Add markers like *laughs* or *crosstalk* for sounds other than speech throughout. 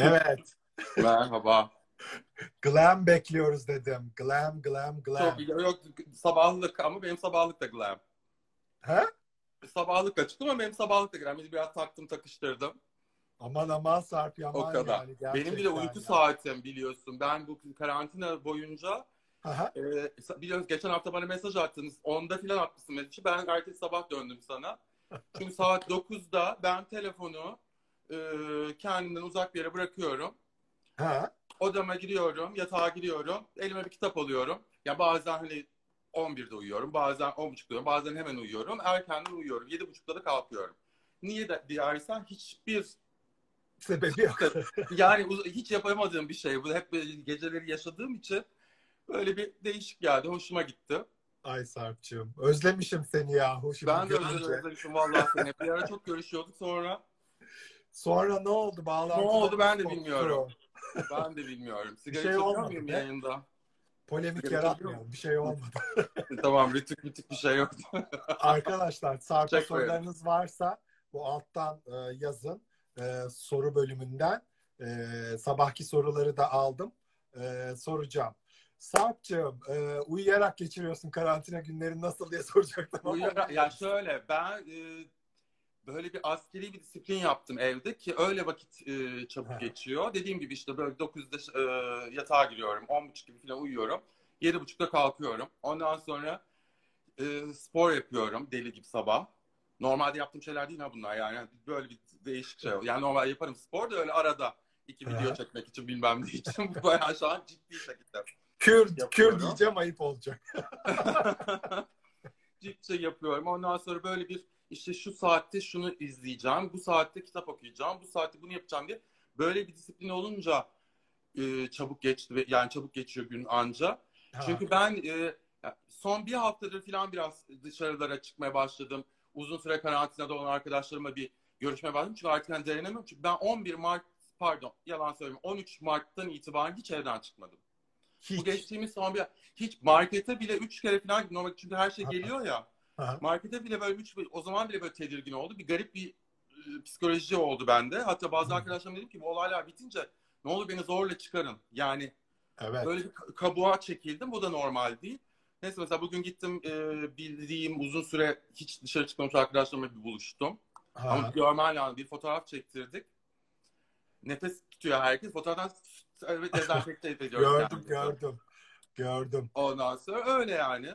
Evet. Merhaba. Glam bekliyoruz dedim. Glam, glam, glam. Çok yok sabahlık ama benim sabahlık da glam. He? Sabahlıkla çıktım ama benim sabahlık da glam. Biraz taktım takıştırdım. Aman aman Sarp yaman o kadar. yani. benim bile uyku ya. saatim biliyorsun. Ben bu karantina boyunca Aha. e, biliyorsunuz geçen hafta bana mesaj attınız. Onda filan atmışsın mesajı. Ben ertesi sabah döndüm sana. Çünkü saat 9'da ben telefonu e, kendimden uzak bir yere bırakıyorum. Ha. Odama giriyorum, yatağa giriyorum, elime bir kitap alıyorum. Ya bazen hani 11'de uyuyorum, bazen 10.30'da uyuyorum, bazen hemen uyuyorum. Erkenden uyuyorum, 7.30'da da kalkıyorum. Niye de diyersen hiçbir Sebebi yok. yani hiç yapamadığım bir şey bu. Hep geceleri yaşadığım için böyle bir değişik geldi, hoşuma gitti. Ay Sarp'cığım. Özlemişim seni yahu. Şimdi ben de görünce. özledim, özlemişim vallahi seni. Bir ara çok görüşüyorduk sonra. Sonra ne oldu? Bağlantı Ne oldu ben de bilmiyorum. Ben de bilmiyorum. Sigara şey içiyor olmadı muyum yayında? Polemik Sigara yaratmayalım. Bir şey olmadı. *laughs* tamam, rütük rütük bir şey yok. *laughs* Arkadaşlar Sarp'a sorularınız varsa bu alttan e, yazın. E, soru bölümünden. E, sabahki soruları da aldım. E, soracağım. Sarp'cığım e, uyuyarak geçiriyorsun karantina günleri nasıl diye *laughs* soracaktım. Uyuyarak- ya şöyle ben e, böyle bir askeri bir disiplin yaptım evde ki öyle vakit e, çabuk Ha. geçiyor. Dediğim gibi işte böyle 9'da e, yatağa giriyorum. 10.30 gibi falan uyuyorum. 7.30'da kalkıyorum. Ondan sonra e, spor yapıyorum deli gibi sabah. Normalde yaptığım şeyler değil ha bunlar yani. Böyle bir değişik şey. Yani normal yaparım spor da öyle arada iki video çekmek için bilmem ne için. Bu bayağı şu an ciddi şekilde. Kür, kür diyeceğim ayıp olacak. *laughs* Ciddi yapıyorum. Ondan sonra böyle bir işte şu saatte şunu izleyeceğim, bu saatte kitap okuyacağım, bu saatte bunu yapacağım diye böyle bir disiplin olunca e, çabuk geçti ve yani çabuk geçiyor gün anca. Ha. Çünkü ben e, son bir haftadır falan biraz dışarılara çıkmaya başladım. Uzun süre karantinada olan arkadaşlarımla bir görüşmeye başladım. Çünkü artık hani dayanamıyorum. Çünkü ben 11 Mart pardon yalan söyleyeyim 13 Mart'tan itibaren hiç evden çıkmadım. Bu Hiç. geçtiğimiz son bir hiç markete bile üç kere falan normal çünkü her şey geliyor ya. Aha. Markete bile böyle üç o zaman bile böyle tedirgin oldu. Bir garip bir e, psikoloji oldu bende. Hatta bazı arkadaşlarım dedim ki bu olaylar bitince ne olur beni zorla çıkarın. Yani Evet. böyle bir ka- kabuğa çekildim. Bu da normal değil. Neyse mesela bugün gittim e, bildiğim uzun süre hiç dışarı çıkmamış arkadaşlarımla bir buluştum. Ama Ha. görmen lazım. Bir fotoğraf çektirdik. Nefes tutuyor herkes. Fotoğraftan evet, dezenfekte *laughs* ediyoruz. Gördüm kendimizi. gördüm. Gördüm. Ondan sonra öyle yani.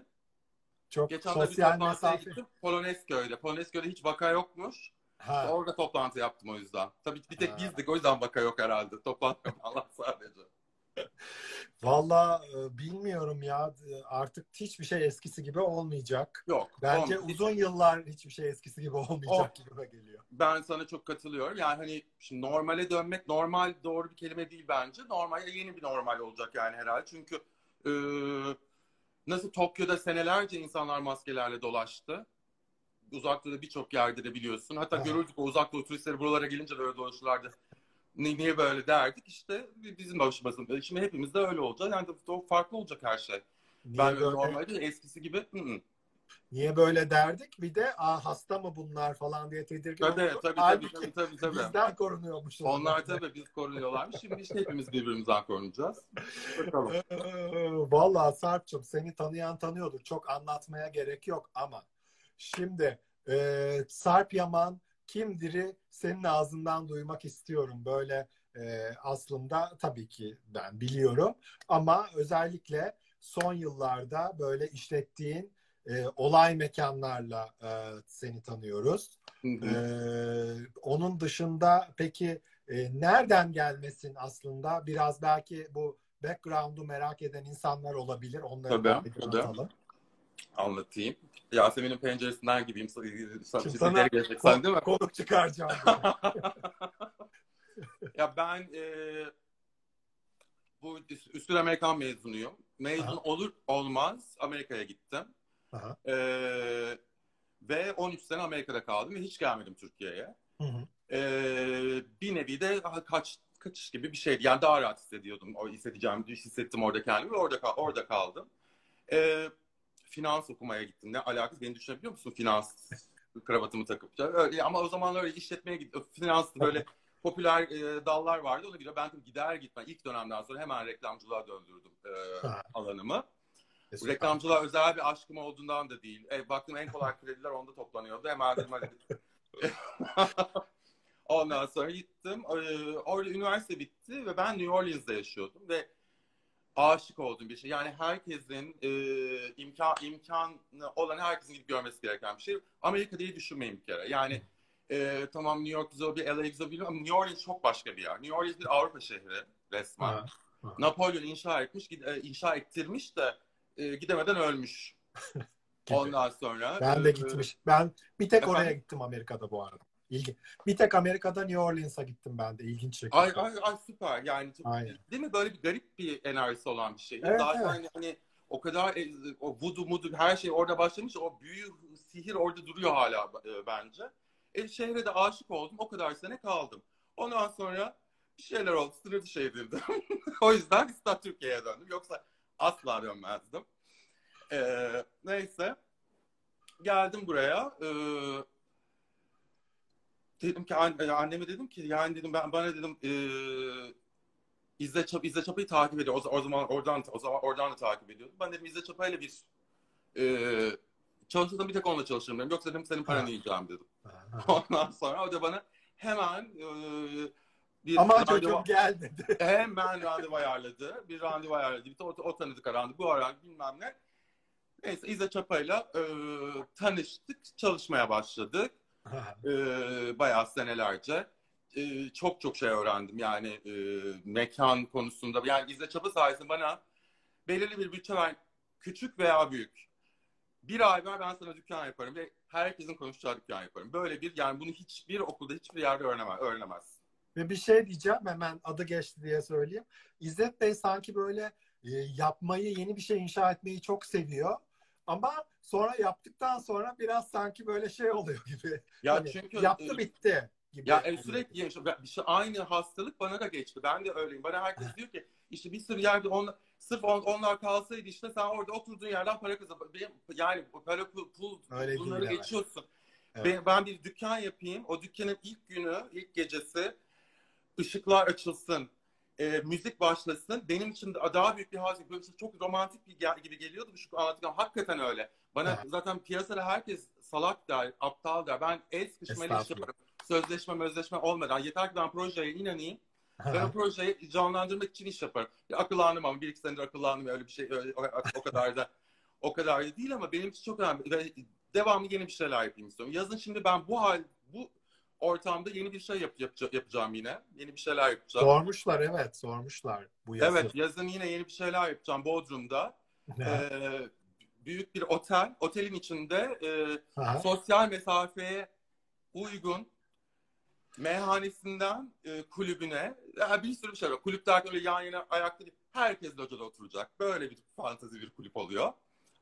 Çok Geçen de bir sosyal toplantıya mesafe. gittim. Polonezköy'de. Polonezköy'de hiç vaka yokmuş. Ha. Orada toplantı yaptım o yüzden. Tabii bir tek Ha. bizdik o yüzden vaka yok herhalde. Toplantı *laughs* falan sadece. Valla e, bilmiyorum ya E, artık hiçbir şey eskisi gibi olmayacak. Yok. Bence olmadı. uzun yıllar hiçbir şey eskisi gibi olmayacak gibi geliyor. Ben sana çok katılıyorum. Yani hani şimdi normale dönmek normal doğru bir kelime değil bence. Normal yeni bir normal olacak yani herhalde. Çünkü e, nasıl Tokyo'da senelerce insanlar maskelerle dolaştı. Uzak Doğu'da birçok yerde de biliyorsun. Hatta görürdük o uzak doğu turistleri buralara gelince de öyle dolaşırlardı. Ni- Niye böyle derdik işte bizim başımızın. Şimdi hepimiz de öyle olacak. Yani farklı olacak her şey. Niye Ben böyle, normalde eskisi gibi hı hı. Niye böyle derdik? Bir de Aa, hasta mı bunlar falan diye tedirgin tabii, olduk. tabii, tabii, tabii, tabii, tabii. Bizden korunuyormuş. Onlar tabii biz korunuyorlarmış. Şimdi işte hepimiz birbirimizden korunacağız. Bakalım. *laughs* Vallahi Sarp'cığım seni tanıyan tanıyordur. Çok anlatmaya gerek yok ama şimdi e, Sarp Yaman kimdir'i senin ağzından duymak istiyorum. Böyle e, aslında tabii ki ben biliyorum ama özellikle son yıllarda böyle işlettiğin e, olay mekanlarla e, seni tanıyoruz. Hı hı. Ee, onun dışında peki e, nereden gelmesin aslında? Biraz belki bu background'u merak eden insanlar olabilir. Onları Tabii, tabii. Anlatayım. Yasemin'in penceresinden gibiyim. Sana gelecek sen değil mi? Konuk çıkaracağım. *laughs* ya ben e, bu üst- üstün Amerikan mezunuyum. Mezun Aha. olur olmaz Amerika'ya gittim. Aha. E, ve 13 sene Amerika'da kaldım ve hiç gelmedim Türkiye'ye. Hı hı. E, bir nevi de kaç kaçış gibi bir şeydi. Yani daha rahat hissediyordum. O hissedeceğim, hissettim orada kendimi ve orada orada kaldım. E, finans okumaya gittim. Ne alakası beni düşünebiliyor musun finans kravatımı takıp? Öyle, ama o zamanlar öyle işletmeye gittim. Finans böyle popüler e, dallar vardı. Ona göre ben tabii gider gitmez ilk dönemden sonra hemen reklamcılığa döndürdüm e, alanımı. E, Bu reklamcılığa özel bir aşkım olduğundan da değil. E, baktım en kolay krediler onda toplanıyordu. Hemen dedim hadi. Ondan sonra gittim. E, orada üniversite bitti ve ben New Orleans'da yaşıyordum ve aşık olduğum bir şey. Yani herkesin e, imkan imkanı olan herkesin gidip görmesi gereken bir şey. Amerika diye düşünmeyin bir kere. Yani e, tamam New York güzel bir, LA güzel bir ama New Orleans çok başka bir yer. New Orleans bir Avrupa şehri resmen. Ha, ha. Napolyon inşa etmiş, e, inşa ettirmiş de e, gidemeden ölmüş. *laughs* Ondan sonra. Ben de e, gitmiş. Ben bir tek oraya Efendim? gittim Amerika'da bu arada. İlgi. Bir tek Amerika'da New Orleans'a gittim ben de. İlginç şekilde. Ay, ay, ay süper yani Aynen. değil mi böyle bir garip bir enerjisi olan bir şey. Evet, Zaten evet. hani, hani o kadar e, o voodoo mudu her şey orada başlamış o büyü sihir orada duruyor hala e, bence. E, şehre de aşık oldum o kadar sene kaldım. Ondan sonra bir şeyler oldu sınır dışı edildim. *laughs* o yüzden İstanbul Türkiye'ye döndüm yoksa asla dönmezdim. E, neyse geldim buraya. E, dedim ki an- anneme dedim ki yani dedim ben bana dedim e, İzzet Çap İzzet Çapa'yı takip ediyor. O, o zaman oradan o zaman oradan da takip ediyordum. Ben dedim İzzet Çapa'yla bir e, çalışırsam bir tek onunla çalışırım dedim. Yoksa dedim senin paranı yiyeceğim dedim. Ondan sonra o da bana hemen e, bir Ama randevu- çocuğum gelmedi. *laughs* hemen randevu ayarladı. Bir randevu ayarladı. Bir o, o tanıdık randevu. Bu ara bilmem ne. Neyse İzzet Çapa'yla e, tanıştık. Çalışmaya başladık. *laughs* E, bayağı senelerce e, çok çok şey öğrendim yani e, mekan konusunda yani İzzet Çapa sayesinde bana belirli bir bütçe ver küçük veya büyük bir ay ver ben sana dükkan yaparım ve herkesin konuşacağı dükkan yaparım. Böyle bir yani bunu hiçbir okulda hiçbir yerde öğrenemez. öğrenemez. Ve bir şey diyeceğim hemen adı geçti diye söyleyeyim. İzzet Bey sanki böyle e, yapmayı, yeni bir şey inşa etmeyi çok seviyor. Ama sonra yaptıktan sonra biraz sanki böyle şey oluyor gibi. Ya Hani çünkü yaptı e, bitti gibi. Ya e, sürekli yaşa- bir şey, aynı hastalık bana da geçti. Ben de öyleyim. Bana herkes diyor ki işte bir sürü yerde on, sırf on, onlar kalsaydı işte sen orada oturduğun yerden para kazan. Yani para pul, pul Öyle bunları geçiyorsun. Evet. Ben, ben bir dükkan yapayım. O dükkanın ilk günü, ilk gecesi ışıklar açılsın. e, müzik başlasın. Benim için daha büyük bir haz. Böyle çok romantik bir gel- gibi geliyordu bu şu anlatırken. Hakikaten öyle. Bana Evet. zaten piyasada herkes salak der, aptal der. Ben el sıkışmayla iş yaparım sözleşme mözleşme olmadan yeter ki ben projeye inanayım. Ben o Ha, projeyi canlandırmak için iş yaparım. Ya akıllandım ama bir iki senedir akıllandım öyle bir şey öyle, o, o kadar da o kadar da değil ama benim için çok önemli ve devamlı yeni bir şeyler yapayım istiyorum. Yazın şimdi ben bu hal bu ortamda yeni bir şey yap, yapca- yapacağım yine. Yeni bir şeyler yapacağım. sormuşlar evet sormuşlar bu yazı. Evet yazın yine yeni bir şeyler yapacağım Bodrum'da. *laughs* Ee, büyük bir otel. Otelin içinde e, sosyal mesafeye uygun meyhanesinden e, kulübüne ya bir sürü bir şey var. Kulüp derken öyle yan yana ayakta değil. Herkes locada oturacak. Böyle bir fantazi bir kulüp oluyor.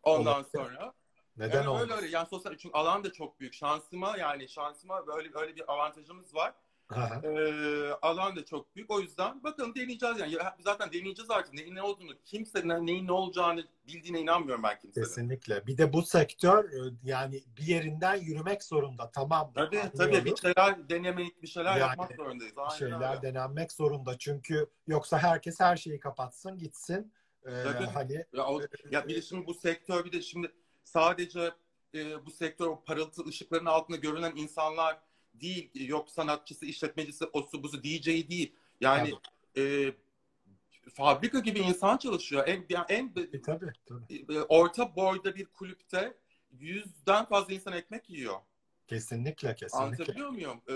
Ondan Olabilir. sonra Neden olmasın? öyle öyle. Yani sosyal çünkü alan da çok büyük. Şansıma yani şansıma böyle öyle bir avantajımız var. Ee, alan da çok büyük. O yüzden bakalım deneyeceğiz yani. Ya, zaten deneyeceğiz artık. Neyin ne olduğunu, kimse ne, neyin ne olacağını bildiğine inanmıyorum ben kimsenin. Kesinlikle. Bir de bu sektör e, yani bir yerinden yürümek zorunda. Tamam. Tabii anlıyorum. tabii bir şeyler denemek, bir şeyler Yani yapmak zorundayız. Aynen şeyler öyle. denenmek zorunda. Çünkü yoksa herkes her şeyi kapatsın gitsin. Ee, Tabii. hani Ya, o, ya bir de şimdi bu sektör bir de şimdi sadece e, bu sektör o parıltı ışıkların altında görünen insanlar değil. Yok sanatçısı, işletmecisi, osu busu, DJ değil. Yani e, fabrika gibi insan çalışıyor. En, yani en e, tabii, tabii. e, orta boyda bir kulüpte yüzden fazla insan ekmek yiyor. Kesinlikle kesinlikle. Anlatabiliyor muyum? Ee,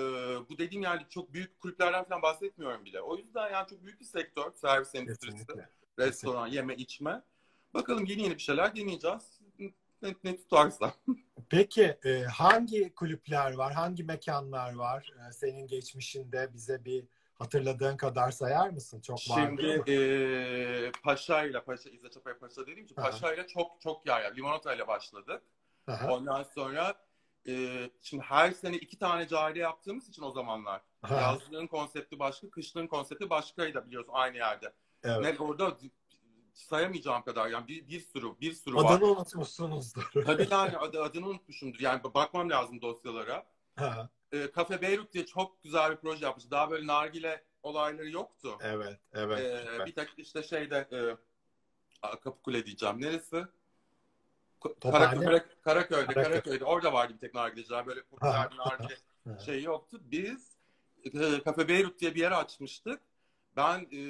bu dediğim yani çok büyük kulüplerden falan bahsetmiyorum bile. O yüzden yani çok büyük bir sektör servis endüstrisi. Kesinlikle. Restoran, yeme, içme. Bakalım yeni yeni bir şeyler deneyeceğiz. Ne, ne tutarsa. Peki e, hangi kulüpler var, hangi mekanlar var e, senin geçmişinde bize bir hatırladığın kadar sayar mısın? Çok var Şimdi e, Paşa'yla, Paşa, İzzet Çapaya Paşa dediğim için Aha. Paşa'yla çok çok yer yer. Limonata'yla başladık. Aha, Ondan sonra e, şimdi her sene iki tane cari yaptığımız için o zamanlar. aha, Yazlığın konsepti başka, kışlığın konsepti başkaydı biliyorsun aynı yerde. evet. Ne, orada sayamayacağım kadar yani bir, bir sürü bir sürü var. Adını unutmuşsunuzdur. Tabii yani adı, adını unutmuşumdur. Yani bakmam lazım dosyalara. Ha, e, Cafe Beyrut diye çok güzel bir proje yapmış. Daha böyle nargile olayları yoktu. Evet, evet. Ee, süper. bir tek işte şeyde e, Kapıkule diyeceğim. Neresi? Ko- Tophane? Kara, Kara, Karaköy'de, Karaköy. Karaköy'de. Orada vardı bir tek nargileciler. Böyle popüler bir nargile *laughs* şey yoktu. Biz e, Cafe Beyrut diye bir yer açmıştık. Ben e,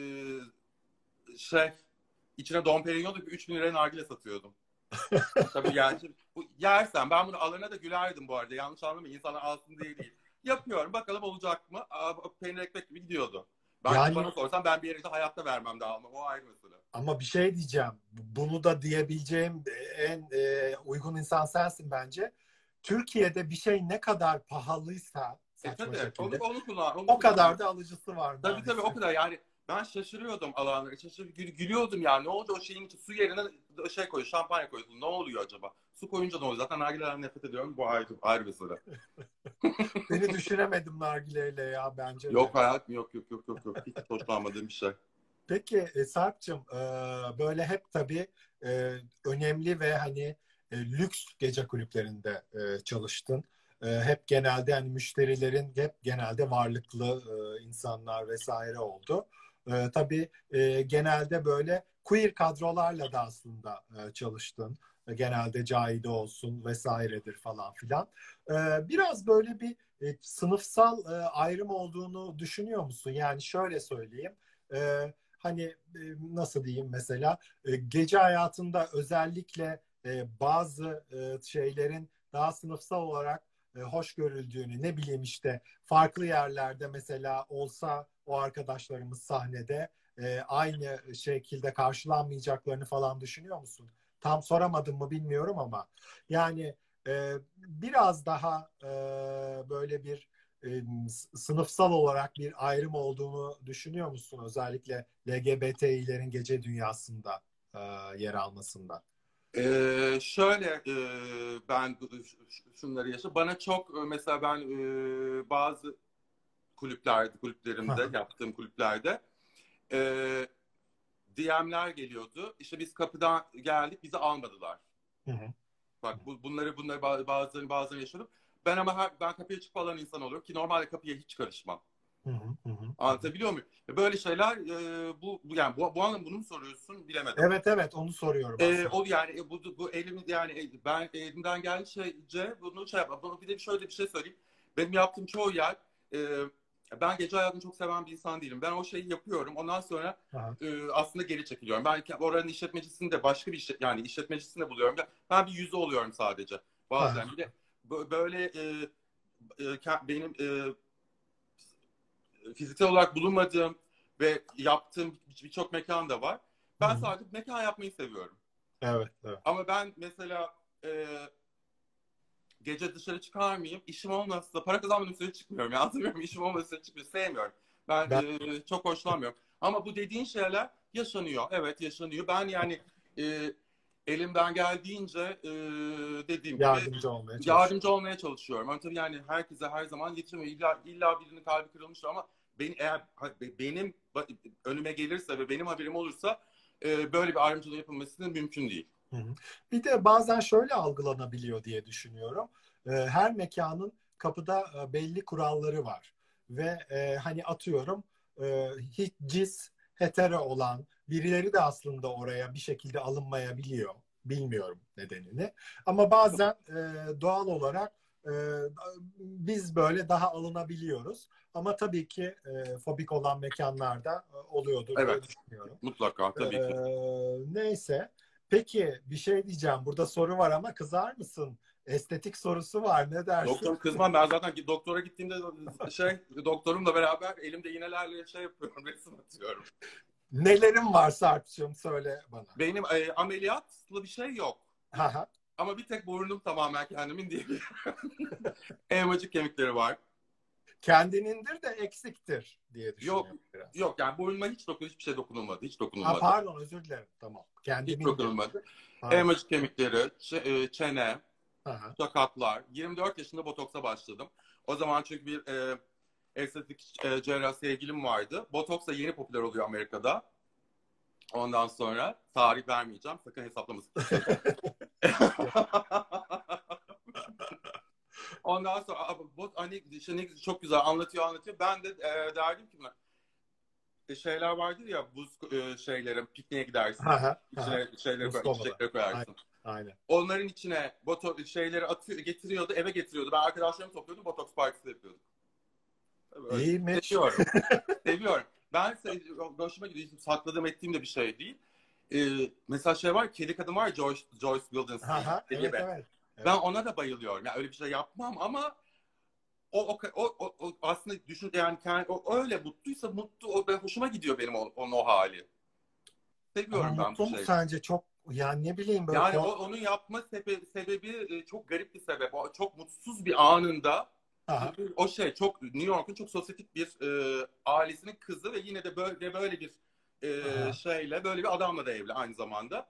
şey içine Dom Perignon döküp 3000 liraya nargile satıyordum. *laughs* Tabii yani bu, yersen ben bunu alana da gülerdim bu arada. Yanlış anlamayın. İnsanlar alsın diye değil. Yapıyorum. Bakalım olacak mı? Aa, peynir ekmek gibi gidiyordu. Ben Yani- bana sorsan ben bir yere hayatta vermem daha ama o ayrı mesele. Ama bir şey diyeceğim. Bunu da diyebileceğim en e, uygun insan sensin bence. Türkiye'de bir şey ne kadar pahalıysa E saçma tabii şekilde onu, onu kullan. Onu o kadar kullan. da alıcısı var. Tabii tabii o maalesef. kadar yani ben şaşırıyordum alanlara. Şaşırıp gül- gülüyordum yani. Ne oldu o şeyin su yerine şey koy, şampanya koyuyorsun. Ne oluyor acaba? Su koyunca ne oluyor? Zaten nargilelerden nefret ediyorum. Bu ayrı, ayrı mesele. *laughs* Beni düşünemedim nargileyle ya bence. de. Yok hayatım yok yok yok yok. yok. Hiç hoşlanmadığım bir şey. Peki e, Sarp'cığım e, böyle hep tabii e, önemli ve hani e, lüks gece kulüplerinde e, çalıştın. E, hep genelde hani müşterilerin hep genelde varlıklı e, insanlar vesaire oldu. E, tabii e, genelde böyle queer kadrolarla da aslında e, çalıştın. E, genelde Cahide olsun vesairedir falan filan. E, biraz böyle bir e, sınıfsal e, ayrım olduğunu düşünüyor musun? Yani şöyle söyleyeyim. E, hani e, nasıl diyeyim mesela e, gece hayatında özellikle e, bazı e, şeylerin daha sınıfsal olarak e, hoş görüldüğünü ne bileyim işte farklı yerlerde mesela olsa o arkadaşlarımız sahnede e, aynı şekilde karşılanmayacaklarını falan düşünüyor musun? Tam soramadım mı bilmiyorum ama yani e, biraz daha e, böyle bir e, sınıfsal olarak bir ayrım olduğunu düşünüyor musun? Özellikle LGBTİ'lerin gece dünyasında e, yer almasında. Ee, şöyle e, ben şunları yaşa. Bana çok e, mesela ben e, bazı kulüplerde, kulüplerimde, yaptığım kulüplerde e, DM'ler geliyordu. İşte biz kapıdan geldik, bizi almadılar. Hı hı. Bak bu, bunları bunları ba- bazılarını bazılarını yaşadım. Ben ama her, ben kapıya çıkıp alan insan oluyorum ki normalde kapıya hiç karışmam. Hı hı. Anlatabiliyor muyum? Böyle şeyler e, bu bu- yani bu, bu anlamda bunu mu soruyorsun bilemedim. Evet evet onu soruyorum aslında. o yani e, bu bu elim yani e, ben elimden geldiği şeyce bunu şey yapmam. Bir de şöyle bir şey söyleyeyim. Benim yaptığım çoğu yer e, ben gece hayatını çok seven bir insan değilim. Ben o şeyi yapıyorum. Ondan sonra Aha. e, aslında geri çekiliyorum. Ben oranın işletmecisini de başka bir işlet, yani işletmecisini de buluyorum. Ben bir yüzü oluyorum sadece. Bazen Aha. bö- böyle e, e, benim e, fiziksel olarak bulunmadığım ve yaptığım bir- birçok mekan da var. Ben hı. sadece mekan yapmayı seviyorum. Evet evet. Ama ben mesela e, gece dışarı çıkar mıyım? İşim olmazsa para kazanmadığım sürece çıkmıyorum. Ya *laughs* anlamıyorum. İşim olmazsa sürece çıkmıyorum. Sevmiyorum. Ben, Ben- e, çok hoşlanmıyorum. Ama bu dediğin şeyler yaşanıyor. Evet yaşanıyor. Ben yani e, elimden geldiğince e, dediğim gibi Yardımcı olmaya çalışıyorum. yardımcı olmaya çalışıyorum. Ama tabii yani herkese her zaman yetişemiyor. İlla, illa birinin kalbi kırılmıştır ama beni, eğer benim önüme gelirse ve benim haberim olursa e, böyle bir ayrımcılığı yapılması mümkün değil. Bir de bazen şöyle algılanabiliyor diye düşünüyorum. Ee, Her mekanın kapıda e, belli kuralları var. Ve e, hani atıyorum e, hiç cis, hetero olan birileri de aslında oraya bir şekilde alınmayabiliyor. Bilmiyorum nedenini. Ama bazen e, doğal olarak e, biz böyle daha alınabiliyoruz. Ama tabii ki e, fobik olan mekanlarda e, oluyordur Evet. düşünüyorum. Mutlaka tabii ki. Ee, neyse. Peki bir şey diyeceğim. Burada soru var ama kızar mısın? Estetik sorusu var. Ne dersin? Doktor kızmam ben zaten doktora gittiğimde *laughs* şey doktorumla beraber elimde iğnelerle şey yapıyorum *laughs* resim atıyorum. Nelerin var Sarp'cığım söyle bana. Benim e, ameliyatlı bir şey yok. Ama bir tek burnum tamamen kendimin değil. *laughs* Elmacık kemikleri var. Kendinindir de eksiktir diye düşünüyorum biraz. Yok yani burnuma hiç dokun hiçbir şey dokunulmadı. Hiç Ha, dokunulmadı. pardon özür dilerim. Tamam. hiç Kendinindir. dokunulmadı. Pardon. Elmacık kemikleri, e, çene, Aha. sakatlar. 24 yaşında botoksa başladım. O zaman çünkü bir e, estetik e, cerrah sevgilim vardı. Botoks da yeni popüler oluyor Amerika'da. Ondan sonra tarih vermeyeceğim. Sakın hesaplamasın. *laughs* *laughs* Ondan sonra "Aa, bu hani işte ne çok güzel anlatıyor anlatıyor. Ben de e, derdim ki buna e, şeyler vardır ya buz e, şeylerin pikniğe gidersin. Ha, ha, ha. İçine şeyleri koy, içecekleri koyarsın. Aynen. Onların içine boto şeyleri atıyor, getiriyordu, eve getiriyordu. Ben arkadaşlarımı topluyordum, botoks partisi yapıyorduk. Öyle. İyiymiş. Seviyorum. *laughs* Seviyorum. Ben se- hoşuma gidiyor. Sakladığım ettiğim de bir şey değil. Ee, mesela şey var, kedi kadın var Joyce, Joyce ha, evet, gibi. Evet. Ben ona da bayılıyorum. Yani öyle bir şey yapmam ama o, o, o, o, aslında düşün yani kendi, o öyle mutluysa mutlu o ben hoşuma gidiyor benim onun o hali. Seviyorum Ama ben mutlu bu şeyi. sence çok yani ne bileyim böyle Yani o, onun yapma sebebi, sebebi çok garip bir sebep. O çok mutsuz bir anında Aha, o şey çok New York'un çok sosyetik bir e, ailesinin kızı ve yine de böyle böyle bir e, Aha. şeyle böyle bir adamla da evli aynı zamanda.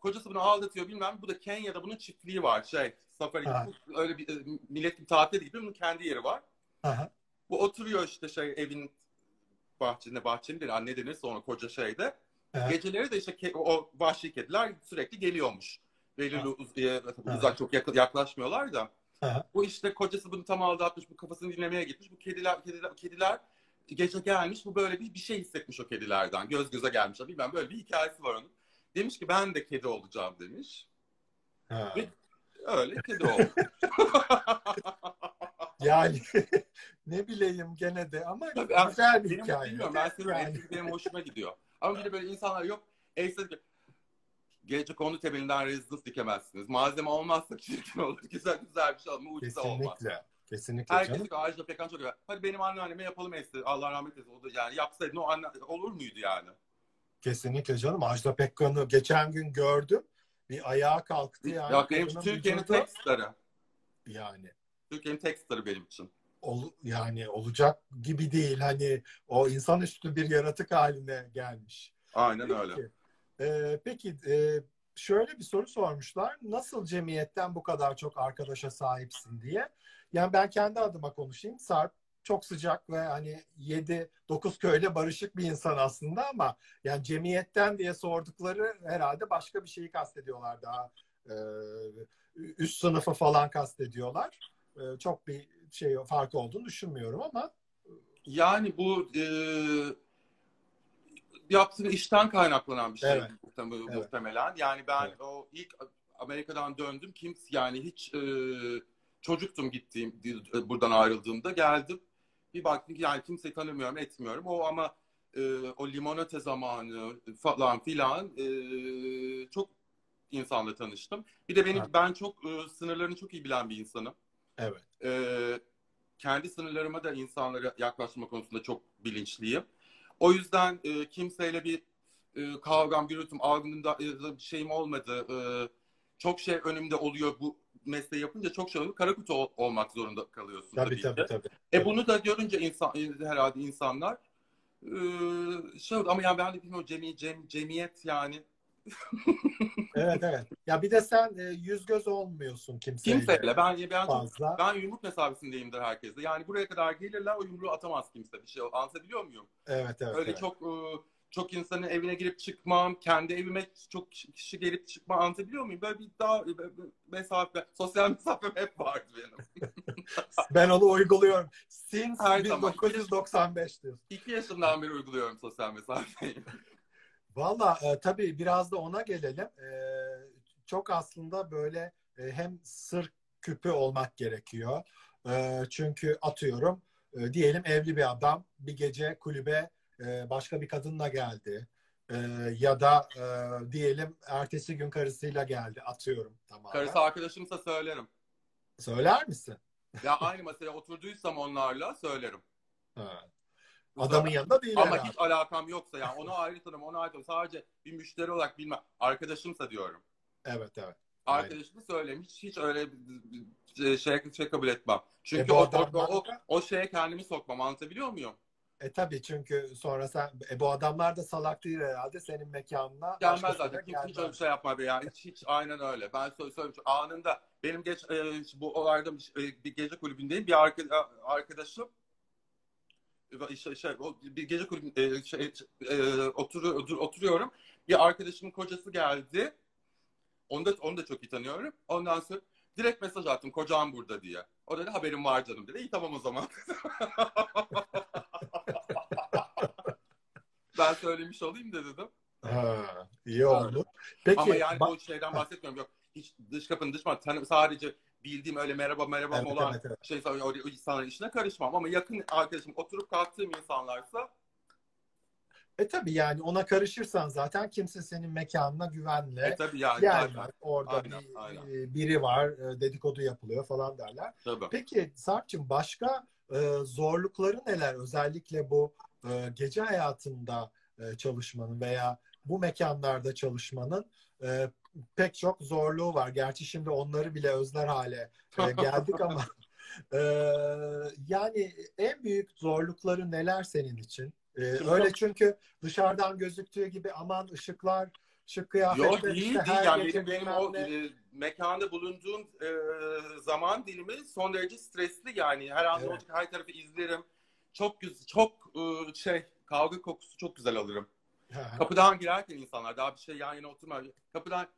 Kocası bunu aldatıyor bilmem. Bu da Kenya'da bunun çiftliği var şey safari Aha. öyle bir e, millet bir tatil gibi bunun kendi yeri var. aha, Bu oturuyor işte şey evin bahçesinde bahçenin değil anne denirse ona koca şeyde. Evet. Geceleri de işte ke- o vahşi kediler sürekli geliyormuş. Belirli uz- e, uzak çok yak- yaklaşmıyorlar da. Aha. Bu işte kocası bunu tam aldatmış, bu kafasını dinlemeye gitmiş. Bu kediler kediler kediler gece gelmiş. Bu böyle bir bir şey hissetmiş o kedilerden. Göz göze gelmişler. Bilmem böyle bir hikayesi var onun. Demiş ki ben de kedi olacağım demiş. ha. Ve- Öyle kedi oldu. *laughs* Yani *laughs* ne bileyim gene de ama Tabii, güzel bir benim hikaye. bilmiyorum ben seviyorum. Yani. Benim hoşuma gidiyor. Ama bir de böyle insanlar yok. Eşsiz Gece konu temelinden rezidans dikemezsiniz. Malzeme olmazsa çirkin olur. *laughs* Güzel güzel bir şey olmaz. Mucize olmaz. Kesinlikle. Kesinlikle Herkes canım. Ajda Pekkan çok güzel. Hadi benim anneanneme yapalım esti. Allah rahmet eylesin. O da yani yapsaydın o anne olur muydu yani? Kesinlikle canım. Ajda Pekkan'ı geçen gün gördüm. Bir ayağa kalktı yani. ya benim Türkiye'nin vücudu- tek starı. yani Türkiye'nin tek starı benim için. ol, yani olacak gibi değil. Hani o insanüstü bir yaratık haline gelmiş. Aynen öyle. Peki, Ee, peki e, şöyle bir soru sormuşlar. Nasıl cemiyetten bu kadar çok arkadaşa sahipsin diye. Yani ben kendi adıma konuşayım. Sarp çok sıcak ve hani 7-9 köyle barışık bir insan aslında ama yani cemiyetten diye sordukları herhalde başka bir şeyi kastediyorlar daha. Ee, üst sınıfı falan kastediyorlar. Ee, çok bir şey farkı olduğunu düşünmüyorum ama Yani bu e, yaptığı işten kaynaklanan bir şey Evet. muhtem- Evet. muhtemelen. Yani ben Evet. o ilk Amerika'dan döndüm. Kimse yani hiç e, çocuktum gittiğim e, buradan ayrıldığımda geldim. Bir baktım ki yani kimseyi tanımıyorum, etmiyorum. O ama e, o limonata zamanı falan filan e, çok insanla tanıştım. Bir de benim Evet. ben çok e, sınırlarını çok iyi bilen bir insanım. evet. Ee, kendi sınırlarıma da insanlara yaklaşma konusunda çok bilinçliyim. O yüzden e, kimseyle bir e, kavgam, gürültüm, algımda e, bir şeyim olmadı. E, çok şey önümde oluyor bu mesleği yapınca çok şey oluyor. Kara kutu ol- olmak zorunda kalıyorsun Tabii tabii, tabii tabii. E bunu da görünce insan herhalde insanlar e, şey oldu. ama yani ben de bilmiyorum cemi, cem, cemiyet yani *laughs* Evet evet. Ya bir de sen e, yüz göz olmuyorsun kimseyle. kimseyle ben ben çok fazla. Ben yumruk mesafesindeyimdir herkesle. Yani buraya kadar gelirler o yumruğu atamaz kimse. Bir şey anlatabiliyor muyum? Evet evet. Öyle evet. çok e, çok insanın evine girip çıkmam, kendi evime çok kişi gelip çıkma anlatabiliyor muyum? Böyle bir daha mesafe, sosyal mesafem hep vardı benim. *laughs* Ben onu uyguluyorum. Since Her zaman. 1995 diyorsun. İki yaşımdan beri uyguluyorum sosyal mesafeyi. Valla e, tabii biraz da ona gelelim. E, çok aslında böyle e, hem sır küpü olmak gerekiyor. E, çünkü atıyorum e, diyelim evli bir adam bir gece kulübe e, başka bir kadınla geldi. E, ya da e, diyelim ertesi gün karısıyla geldi atıyorum tamamen. Karısı arkadaşımsa söylerim. Söyler misin? Ya aynı masaya oturduysam onlarla söylerim. Ha. Adamın yanında değil Ama herhalde. hiç alakam yoksa yani ona ayrı tanım, ona ayrı tanım. Sadece bir müşteri olarak bilmem. Arkadaşımsa diyorum. Evet evet. Arkadaşımı söyleyeyim. Hiç, hiç öyle şey, şey kabul etmem. Çünkü E, o, o, o, da- o şeye kendimi sokmam. Anlatabiliyor muyum? E tabii çünkü sonra sen e, bu adamlar da salak değil herhalde senin mekanına. Gelmez zaten. Kimse hiç öyle bir şey yapmaz. Yani hiç, hiç aynen öyle. Ben söyle, söyleyeyim. Anında benim geç e, bu olayda bir, e, bir gece kulübündeyim. Bir arka- arkadaşım e, şey, şey, bir gece kulübünde şey, e, otur, otur, oturuyorum. Bir arkadaşımın kocası geldi. Onu da, onu da çok iyi tanıyorum. Ondan sonra Direkt mesaj attım kocam burada diye. O dedi haberim var canım dedi. İyi tamam o zaman. *laughs* ben söylemiş olayım da dedim. Ha, iyi oldu. Peki Ama yani ba- bu şeyden bahsetmiyorum. Yok hiç dış kapının dış tanım sadece bildiğim öyle merhaba merhaba Evet, olan evet, evet. şey o, insanların işine karışmam ama yakın arkadaşım oturup kalktığım insanlarsa E tabii yani ona karışırsan zaten kimse senin mekanına güvenle e tabii yani gelmez. zaten. Orada Aynen, bir, aynen. e, biri var, e, dedikodu yapılıyor falan derler. Tabii. Peki Sarp'cığım başka e, zorlukları neler? Özellikle bu e, gece hayatında e, çalışmanın veya bu mekanlarda çalışmanın e, pek çok zorluğu var. Gerçi şimdi onları bile özler hale e, *laughs* geldik ama e, yani en büyük zorlukları neler senin için? E, öyle çünkü dışarıdan gözüktüğü gibi aman ışıklar, şık kıyafetler Yok değil işte değil. her Yani benim, benim o e, mekanda bulunduğum e, zaman dilimi son derece stresli yani. Her an Evet. olacak her tarafı izlerim. Çok güzel, çok e, şey kavga kokusu çok güzel alırım. Kapıdan girerken insanlar daha bir şey yan yana oturma. Kapıdan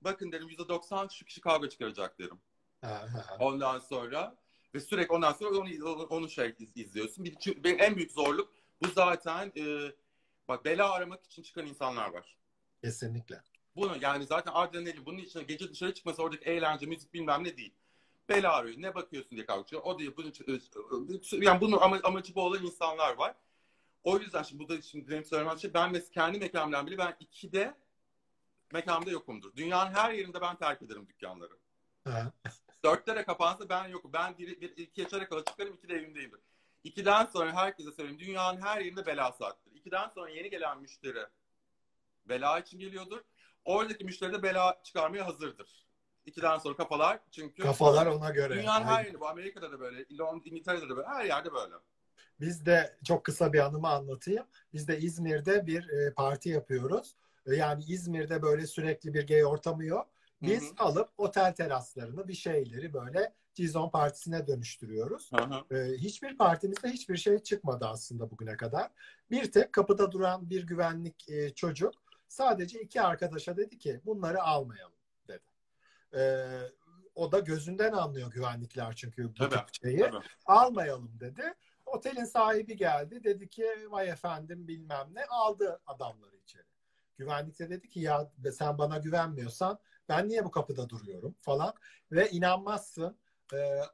bakın derim %90 şu kişi kavga çıkaracak derim. Ondan sonra ve sürekli ondan sonra onu, onu şey iz- izliyorsun. Bir, çünkü benim en büyük zorluk bu zaten e, bak bela aramak için çıkan insanlar var. Kesinlikle. Bunu yani zaten adrenalin bunun için gece dışarı çıkması oradaki eğlence, müzik bilmem ne değil. Bela arıyor. Ne bakıyorsun diye kalkıyor. O diyor. Bunu, yani bunun ama, amacı bu olan insanlar var. O yüzden şimdi burada şimdi benim söylemem şey ben mes kendi mekanımdan bile ben ikide mekanımda yokumdur. Dünyanın her yerinde ben terk ederim dükkanları. De kapansa ben yokum. Ben bir, bir iki yaşara kadar çıkarım, ikide evimdeyimdir. İkiden sonra herkese söyleyeyim. Dünyanın her yerinde bela saattir. İkiden sonra yeni gelen müşteri bela için geliyordur. Oradaki müşteri de bela çıkarmaya hazırdır. İkiden sonra kafalar çünkü Kafalar ona göre. dünyanın her yerinde bu Amerika'da da böyle, Lond- İngiltere'de de böyle, her yerde böyle. Biz de çok kısa bir anımı anlatayım. Biz de İzmir'de bir e, parti yapıyoruz. E, Yani İzmir'de böyle sürekli bir gay ortamı yok. Biz Hı hı. alıp otel teraslarını bir şeyleri böyle Cizon partisine dönüştürüyoruz. Hı hı. E, hiçbir partimizde hiçbir şey çıkmadı aslında bugüne kadar. Bir tek kapıda duran bir güvenlik e, çocuk sadece iki arkadaşa dedi ki bunları almayalım. E, o da gözünden anlıyor güvenlikler çünkü bu Tabii, şeyi Tabii. almayalım dedi. Otelin sahibi geldi. Dedi ki vay efendim bilmem ne aldı adamları içeri. Güvenlik de dedi ki ya sen bana güvenmiyorsan ben niye bu kapıda duruyorum falan. Ve inanmazsın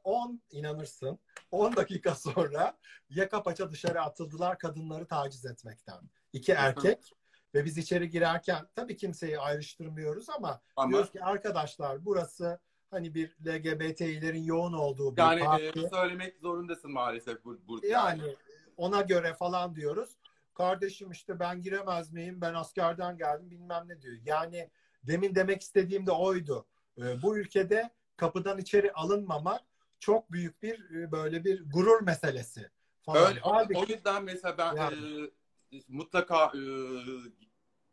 10 inanırsın 10 dakika sonra yaka paça dışarı atıldılar kadınları taciz etmekten. İki erkek ve biz içeri girerken tabii kimseyi ayrıştırmıyoruz ama, Ama diyoruz ki arkadaşlar burası hani bir LGBT'lerin yoğun olduğu bir yani parti. e, söylemek zorundasın maalesef bu, burada. Yani ona göre falan diyoruz. Kardeşim işte ben giremez miyim? Ben askerden geldim bilmem ne diyor. Yani demin demek istediğim de oydu. Ee, bu ülkede kapıdan içeri alınmamak çok büyük bir e, böyle bir gurur meselesi falan. Öyle, o, Halbuki- o yüzden mesela ben Yani. e, mutlaka e,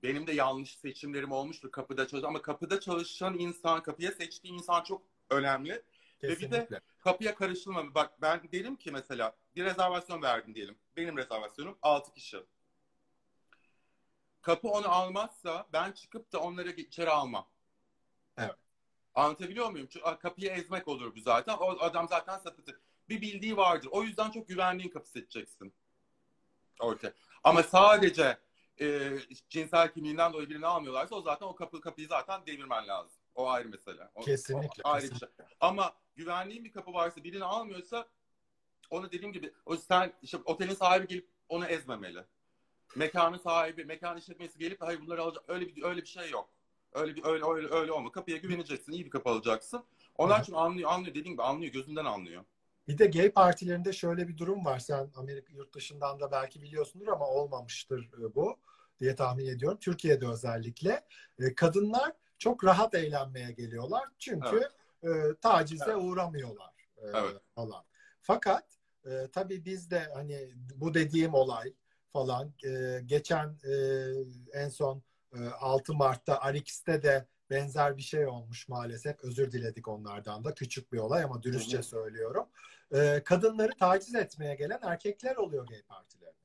benim de yanlış seçimlerim olmuştur kapıda çalışan ama kapıda çalışan insan, kapıya seçtiği insan çok önemli. Ve bir de kesinlikle. kapıya karışılmamalı. Bak ben derim ki mesela bir rezervasyon verdim diyelim. Benim rezervasyonum 6 kişi. Kapı onu almazsa ben çıkıp da onları içeri almam. Evet. Anlatabiliyor muyum? Çünkü kapıyı ezmek olur bu zaten. O adam zaten sapıtır. Bir bildiği vardır. O yüzden çok güvenliğin kapı seçeceksin. Ortaya. Ama sadece e, cinsel kimliğinden dolayı birini almıyorlarsa o zaten o kapı kapıyı zaten devirmen lazım. O ayrı mesele. O, Kesinlikle, o ayrı bir şey. Ama güvenliğin bir kapı varsa birini almıyorsa onu dediğim gibi o sen işte otelin sahibi gelip onu ezmemeli. Mekanın sahibi, mekan işletmesi gelip hayır bunları alacak öyle bir öyle bir şey yok. Öyle bir öyle öyle öyle olma. Kapıya güveneceksin, iyi bir kapı alacaksın. Onlar Hı. çünkü anlıyor, anlıyor dediğim gibi anlıyor, gözünden anlıyor. Bir de gay partilerinde şöyle bir durum var. Sen Amerika yurt dışından da belki biliyorsundur ama olmamıştır e, bu diye tahmin ediyorum. Türkiye'de özellikle e, kadınlar çok rahat eğlenmeye geliyorlar. Çünkü e, tacize Evet. uğramıyorlar Evet. falan. Fakat tabii biz de hani bu dediğim olay falan geçen en son e, 6 Mart'ta Arix'te de benzer bir şey olmuş maalesef. Özür diledik onlardan da. Küçük bir olay ama dürüstçe Hı hı. söylüyorum. E, kadınları taciz etmeye gelen erkekler oluyor gay partilerine.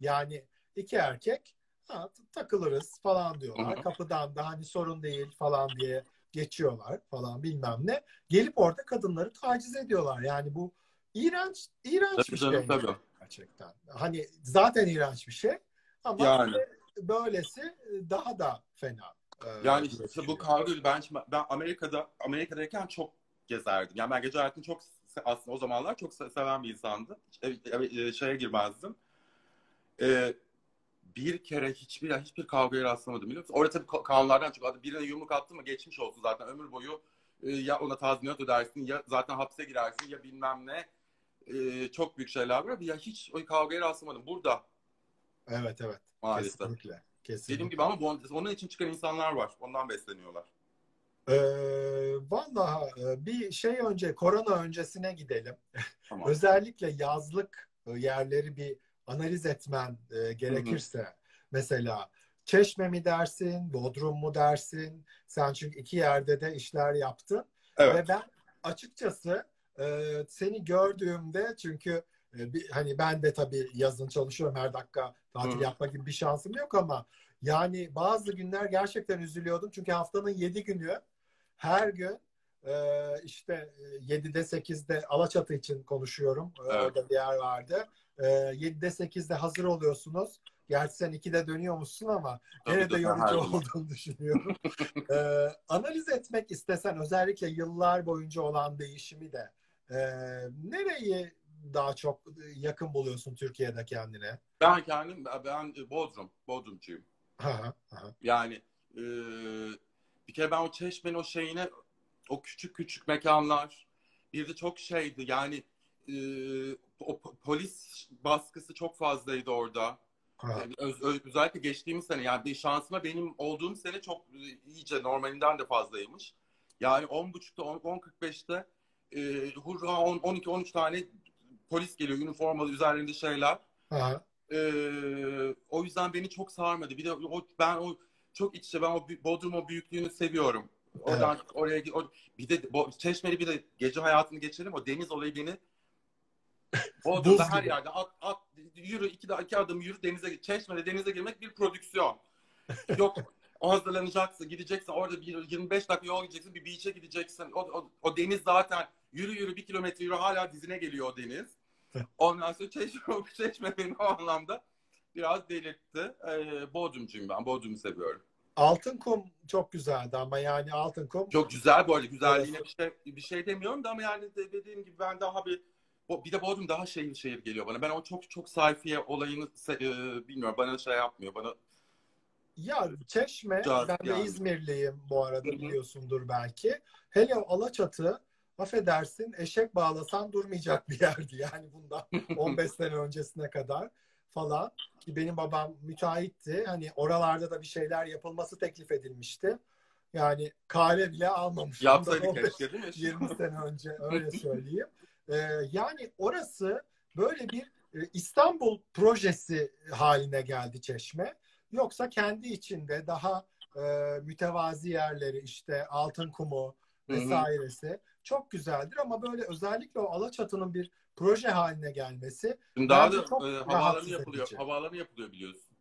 Yani iki erkek ha, takılırız falan diyorlar. Hı hı. Kapıdan da hani sorun değil falan diye geçiyorlar falan bilmem ne. Gelip orada kadınları taciz ediyorlar. Yani bu iğrenç iğrenç Tabii bir canım, şey tabii. gerçekten. Hani zaten iğrenç bir şey ama Yani. böylesi daha da fena. E, Yani işte bu kavga ben, ben Amerika'da Amerika'dayken çok gezerdim. Yani ben gece hayatını çok aslında o zamanlar çok se- seven bir insandım. E, şeye girmezdim. Ee, bir kere hiçbir hiçbir kavgaya rastlamadım biliyor musun? Orada tabii ka- kanunlardan çok adı birine yumruk attı mı geçmiş olsun zaten ömür boyu e, ya ona tazminat ödersin ya zaten hapse girersin ya bilmem ne. E, çok büyük şeyler var. Ya hiç o kavgaya rastlamadım. Burada Evet evet. maalesef. Kesinlikle. Kesinlikle. Dediğim gibi ama bu, onun için çıkan insanlar var. Ondan besleniyorlar. Ee, vallahi e, bir şey önce korona öncesine gidelim. Tamam. *laughs* Özellikle yazlık e, yerleri bir analiz etmen e, gerekirse mesela Çeşme mi dersin, Bodrum mu dersin? Sen çünkü iki yerde de işler yaptın. Evet. Ve ben açıkçası e, seni gördüğümde çünkü e, bir, hani ben de tabii yazın çalışıyorum her dakika tatil Hı. yapma gibi bir şansım yok ama yani bazı günler gerçekten üzülüyordum çünkü haftanın yedi günü her gün e, işte e, 7'de 8'de Alaçatı için konuşuyorum. E, Evet. Orada bir yer vardı. E, 7'de 8'de hazır oluyorsunuz. Gerçi sen 2'de dönüyormuşsun ama gene de yorucu *laughs* olduğunu düşünüyorum. Ee, analiz etmek istesen özellikle yıllar boyunca olan değişimi de e, nereyi daha çok yakın buluyorsun Türkiye'de kendine? Ben kendim ben Bodrum, Bodrumcuyum. Yani e, bir kere ben o çeşmenin o şeyine o küçük küçük mekanlar bir de çok şeydi yani e, o po- polis baskısı çok fazlaydı orada. Öz- öz- özellikle geçtiğimiz sene yani bir şansıma benim olduğum sene çok e, iyice normalinden de fazlaymış. Yani 10.30'da 10 10.45'te e, hurra 10 12 13 tane polis geliyor üniformalı üzerlerinde şeyler. Ee, o yüzden beni çok sarmadı. Bir de o, ben o çok iç içe ben o Bodrum o büyüklüğünü seviyorum. Oradan oraya gi- o, bir de Bo- Çeşmeli bir de gece hayatını geçelim. O deniz olayı beni *laughs* Bodrum'da her gibi. yerde at, at yürü iki, iki adım yürü denize git. Çeşmede denize girmek bir prodüksiyon. *laughs* Yok o hazırlanacaksın, gideceksin orada bir 25 dakika yol gideceksin, bir beach'e gideceksin. O, o, o deniz zaten yürü yürü bir kilometre yürü hala dizine geliyor o deniz. Ondan sonra çeşme, *laughs* çeşme beni o anlamda biraz delirtti. Ee, Bodrumcuyum ben, Bodrum'u seviyorum. Altın kum çok güzeldi ama yani altın kum Çok güzel bu arada, güzelliğine bir şey, bir şey demiyorum da ama yani de- dediğim gibi ben daha bir bir de Bodrum daha şehir şehir geliyor bana. Ben o çok çok sayfiye olayını e, bilmiyorum. Bana şey yapmıyor. Bana Ya Çeşme, Cazip ben de yani. İzmirliyim bu arada Hı hı. biliyorsundur belki. Hele Alaçatı, affedersin eşek bağlasan durmayacak bir yerdi yani bundan *laughs* 15 sene öncesine kadar falan. Ki benim babam müteahhitti. Hani oralarda da bir şeyler yapılması teklif edilmişti. Yani kare bile almamış. Yapsaydık 15 keşke değil mi? 20 sene önce öyle *laughs* söyleyeyim. Ee, yani orası böyle bir e, İstanbul projesi haline geldi Çeşme. Yoksa kendi içinde daha e, mütevazi yerleri işte Altın Kumu Hı hı. Çok güzeldir ama böyle özellikle o Alaçatı'nın bir proje haline gelmesi Şimdi daha da çok e, havaalanı yapılıyor. edici. Havaalanı yapılıyor biliyorsun.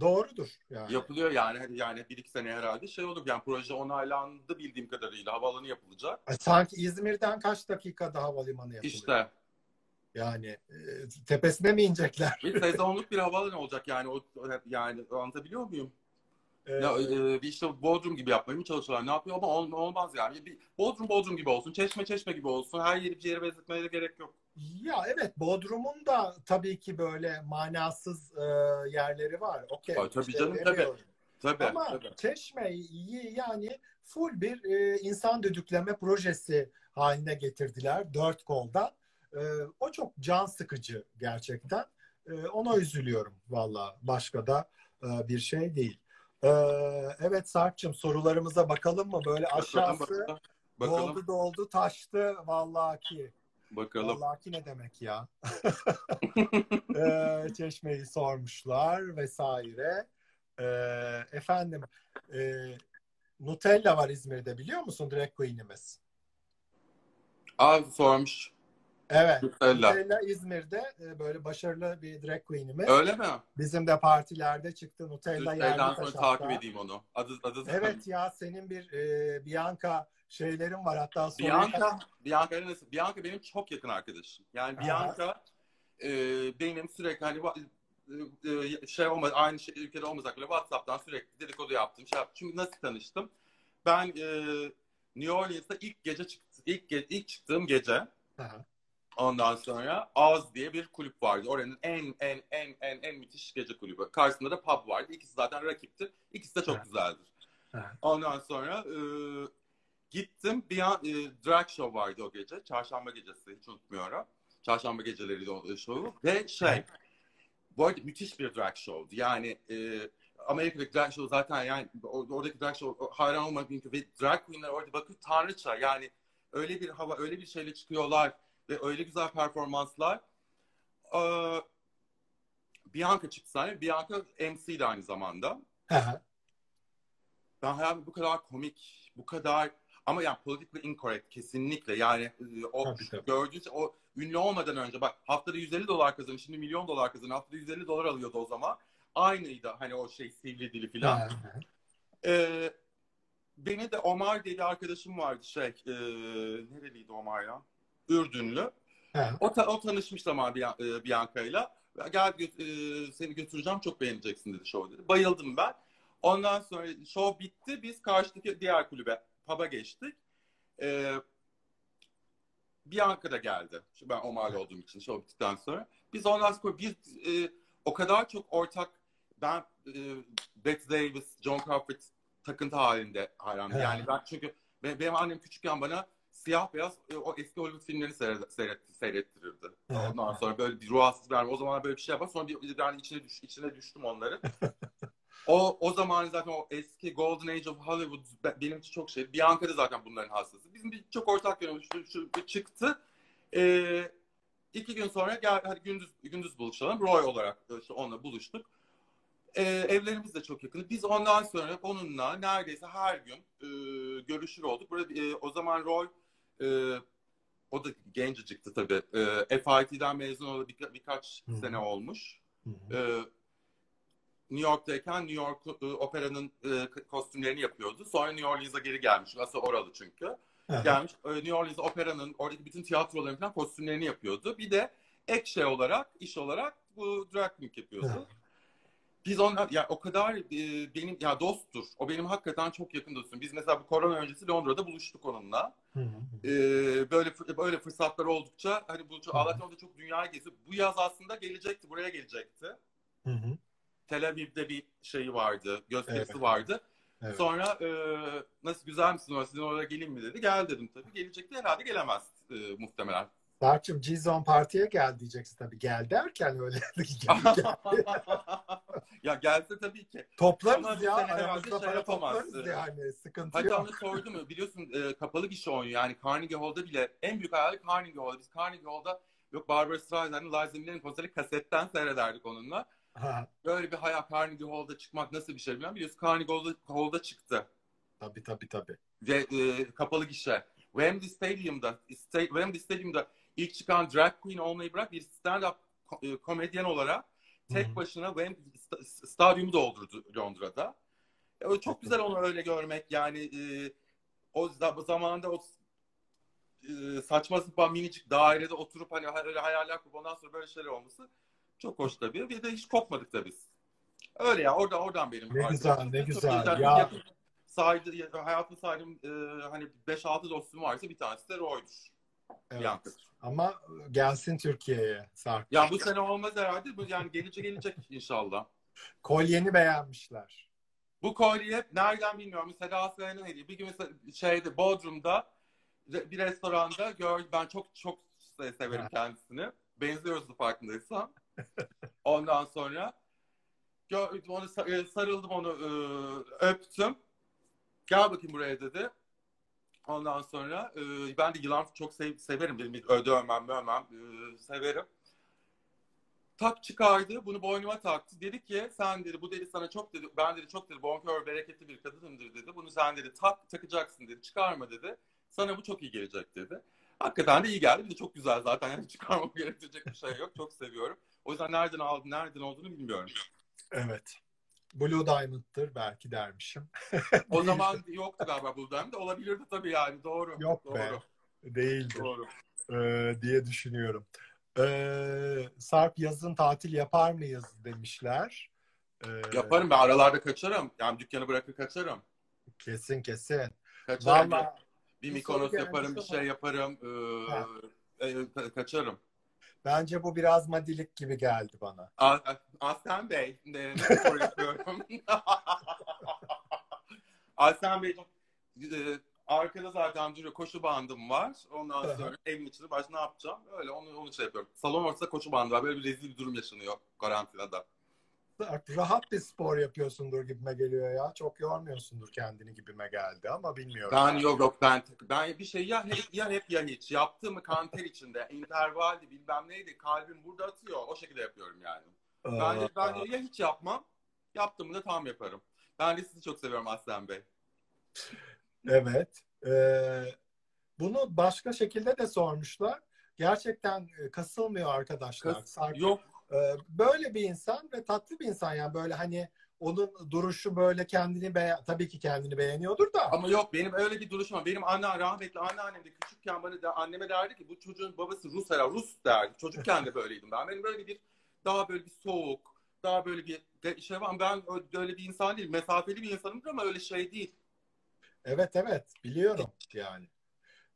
doğrudur yani. Yapılıyor yani Hadi yani bir iki sene herhalde şey olur yani proje onaylandı bildiğim kadarıyla havaalanı yapılacak. Ay, Sanki İzmir'den kaç dakikada havalimanı yapılıyor? İşte Yani e, tepesine mi inecekler? bir *laughs* sezonluk bir havaalanı olacak yani o yani anlatabiliyor muyum? Ee, Ya e, bir işte Bodrum gibi yapmaya mı çalışıyorlar? Ne yapıyor ama ol- olmaz yani. Bir Bodrum Bodrum gibi olsun, Çeşme Çeşme gibi olsun. Her yeri bir yere benzetmeye gerek yok. Ya evet Bodrum'un da tabii ki böyle manasız e, yerleri var. Okey. Tabii işte canım, demiyorum. Tabii. Ama tabii. Çeşme'yi yani full bir e, insan düdükleme projesi haline getirdiler dört koldan. E, o çok can sıkıcı gerçekten. E, ona üzülüyorum valla. Başka da e, bir şey değil. E, evet Sarp'cığım sorularımıza bakalım mı? Böyle aşağısı bakalım. Bakalım. doldu doldu taştı vallahi ki. Bakalım. Vallahi ki ne demek ya? *laughs* Ee, çeşmeyi sormuşlar vesaire. Ee, efendim e, Nutella var İzmir'de biliyor musun Drag Queen'imiz? Aa sormuş. Evet. Nutella. Nutella İzmir'de e, böyle başarılı bir drag queen'imiz. Öyle mi? Bizim de partilerde çıktı Nutella Nutella'dan yerli sonra takip edeyim onu. Adı, adı Evet ya senin bir e, Bianca şeylerin var hatta sonra Bianca, Bianca, nasıl? Bianca benim çok yakın arkadaşım. Yani Aha. Bianca e, benim sürekli hani e, e, şey olmaz aynı şey, ülkede olmasak bile WhatsApp'tan sürekli dedikodu yaptım. Şey yaptım. Çünkü nasıl tanıştım? Ben e, New Orleans'ta ilk gece çıktı, ilk ge- ilk çıktığım gece Aha. Ondan sonra Oz diye bir kulüp vardı. Oranın en en en en en müthiş gece kulübü. Karşısında da pub vardı. İkisi zaten rakipti. İkisi de çok Evet. güzeldir. Evet. Ondan sonra e, gittim. Bir an, e, drag show vardı o gece. Çarşamba gecesi. Hiç unutmuyorum. Çarşamba geceleri de o show. Ve şey bu arada müthiş bir drag show'du. Yani e, Amerika'daki drag show zaten yani or- oradaki drag show hayran olmak mümkün. Ve drag queenler orada bakın tanrıça. Yani öyle bir hava, öyle bir şeyle çıkıyorlar ve öyle güzel performanslar. Ee, Bianca çıktı sahneye. Bianca MC'di aynı zamanda. Aha. Ben hayatımda bu kadar komik, bu kadar ama yani politically incorrect kesinlikle yani o gördüğünüz o ünlü olmadan önce bak haftada 150 dolar kazanıyor şimdi milyon dolar kazanıyor haftada 150 dolar alıyordu o zaman aynıydı hani o şey sivri dili filan. Aha. Ee, beni de Omar diye bir arkadaşım vardı şey e, nereliydi Omar ya? Ürdünlü. Aha. O, ta- o tanışmıştı ama Bian- e, Bianca'yla. Gel e, seni götüreceğim çok beğeneceksin dedi show dedi. Bayıldım ben. Ondan sonra show bitti. Biz karşıdaki diğer kulübe pub'a geçtik. E, Bianca da geldi. Şimdi ben Omar'la olduğum için show bittikten sonra. Biz ondan sonra biz e, o kadar çok ortak ben e, Bette Davis, John Crawford takıntı halinde hayranım. He. Yani ben çünkü be- benim annem küçükken bana siyah beyaz e, o eski Hollywood filmlerini seyret, seyret, seyrettirirdi. Ondan sonra böyle bir ruhsuz verme. O zaman böyle bir şey yapar. Sonra bir, bir yani içine, düş, içine düştüm onların. *laughs* o o zaman zaten o eski Golden Age of Hollywood be- benim için çok şey. Bianca da zaten bunların hastası. Bizim bir çok ortak yönümüz şu, şu bir çıktı. Ee, iki gün sonra gel hadi gündüz gündüz buluşalım. Roy olarak işte onunla buluştuk. Ee, evlerimiz de çok yakın. Biz ondan sonra onunla neredeyse her gün e, görüşür olduk. Burada e, o zaman Roy e, o da gencecikti tabii. E, FIT'den mezun olalı birka- birkaç Hı hı. sene olmuş. E, New York'tayken New York e, operanın e, kostümlerini yapıyordu. Sonra New Orleans'a geri gelmiş. Asıl oralı çünkü. Aha. Gelmiş e, New Orleans operanın oradaki bütün tiyatroların falan kostümlerini yapıyordu. Bir de ek şey olarak, iş olarak bu drag yapıyordu. Hı. Biz onlar ya o kadar e, benim ya dosttur. O benim hakikaten çok yakın dostum. Biz mesela bu korona öncesi Londra'da buluştuk onunla. Hı hı. Ee, böyle böyle fırsatlar oldukça hani bu. Allah'tan da çok dünya gezi. Bu yaz aslında gelecekti, buraya gelecekti. Hı hı. Tel Aviv'de bir şeyi vardı, gösterisi Evet. vardı. Evet. Sonra e, nasıl güzel misin sizin oraya geleyim mi dedi. Gel dedim tabii. Gelecekti herhalde gelemez e, muhtemelen. Sarp'cığım G-Zone Parti'ye gel diyeceksin tabii. Gel derken öyle *laughs* gel, gel. *laughs* ya gelse tabii ki. Toplarız Ama ya. Aramızda şey para toplarız yani. Sıkıntı Hatta yok. onu sordum. Biliyorsun e, kapalı gişe oyunu yani Carnegie Hall'da bile en büyük hayali Carnegie Hall'da. Biz Carnegie Hall'da yok Barbara Streisand'ın Liza Minnelli'nin konseri kasetten seyrederdik onunla. Ha, Böyle bir hayal Carnegie Hall'da çıkmak nasıl bir şey bilmem. Biliyorsun Carnegie Hall'da, Hall'da çıktı. tabii tabii tabii. Ve e, kapalı gişe. Wembley Stadium'da, Sta- Wembley Stadium'da ilk çıkan drag queen olmayı bırak bir stand-up e, komedyen olarak tek Hı hı. başına Wembley sta- stadyumu doldurdu Londra'da. E, çok güzel onu öyle görmek yani e, o za- zamanında o e, saçma sapan minicik dairede oturup hani öyle hayaller kurup ondan sonra böyle şeyler olması çok hoş tabii. Bir de hiç kopmadık da biz. Öyle ya oradan oradan benim. Ne güzel, ne Çok güzel. yakın- Ya. yakın saydı, hayatımda saydığım e, hani 5-6 dostum varsa bir tanesi de Roy'dur. Evet. Ama gelsin Türkiye'ye Sarp. Ya bu sene olmaz herhalde. Bu yani gelecek gelecek inşallah. Kolyeni beğenmişler. Bu kolye nereden bilmiyorum. Seda Sayan'ın hediye. Bir gün mesela şeyde Bodrum'da bir restoranda gördüm. Ben çok çok severim Ha. kendisini. Benziyoruz da farkındaysan. *laughs* Ondan sonra gördüm onu e, sarıldım onu e, öptüm. Gel bakayım buraya dedi. Ondan sonra e, ben de yılan çok sev- severim. Benim bir dövmem, dövmem e, severim. Tak çıkardı, bunu boynuma taktı. Dedi ki sen dedi bu dedi sana çok dedi ben dedi çok dedi bonkör bereketli bir kadınımdır dedi. Bunu sen dedi tak takacaksın dedi. Çıkarma dedi. Sana bu çok iyi gelecek dedi. Hakikaten de iyi geldi. Bir de çok güzel zaten. Yani *laughs* çıkarmam gerektirecek bir şey yok. Çok seviyorum. O yüzden nereden aldım, nereden olduğunu bilmiyorum. Evet. Blue Diamond'tır belki dermişim. o *laughs* zaman yoktu galiba Blue Diamond. Olabilirdi tabii yani. Doğru. Yok Doğru. be. Değildir. Doğru. Ee, diye düşünüyorum. Ee, Sarp yazın tatil yapar mıyız demişler. Ee, Yaparım ben aralarda kaçarım. Yani dükkanı bırakır kaçarım. Kesin kesin. Kaçarım. Vallahi bir Mikonos yaparım, bir şey yaparım. Ee, e, ka- kaçarım. Bence bu biraz madilik gibi geldi bana. Aslan Bey, ne? *laughs* Aslan Bey, e, arkada zaten duruyor koşu bandım var. Ondan sonra evin içinde baş ne yapacağım? Öyle onu, onu şey yapıyorum. Salon ortasında koşu bandı var. Böyle bir rezil bir durum yaşanıyor karantinada. Rahat bir spor yapıyorsundur gibime geliyor ya. Çok yormuyorsundur kendini gibime geldi ama bilmiyorum. Ben yok yok ben ben bir şey ya hep ya hep ya hiç. Yaptığımı kanter içinde, intervaldi bilmem neydi kalbim burada atıyor. O şekilde yapıyorum yani. Ben de, ben de ya hiç yapmam. Yaptığımı da tam yaparım. Ben de sizi çok seviyorum Aslan Bey. Evet. Ee, bunu başka şekilde de sormuşlar. Gerçekten e, kasılmıyor arkadaşlar. Kas- Sarp, Yok böyle bir insan ve tatlı bir insan yani böyle hani onun duruşu böyle kendini beğen tabii ki kendini beğeniyordur da ama yok benim öyle bir duruşum var. Benim anne rahmetli anneannem de küçükken bana da, anneme derdi ki bu çocuğun babası Rus herhalde Rus derdi. Çocukken de böyleydim ben. Benim böyle bir daha böyle bir soğuk, daha böyle bir de- şey var. Ben öyle bir insan değilim. Mesafeli bir insanımdır ama öyle şey değil. evet evet biliyorum yani.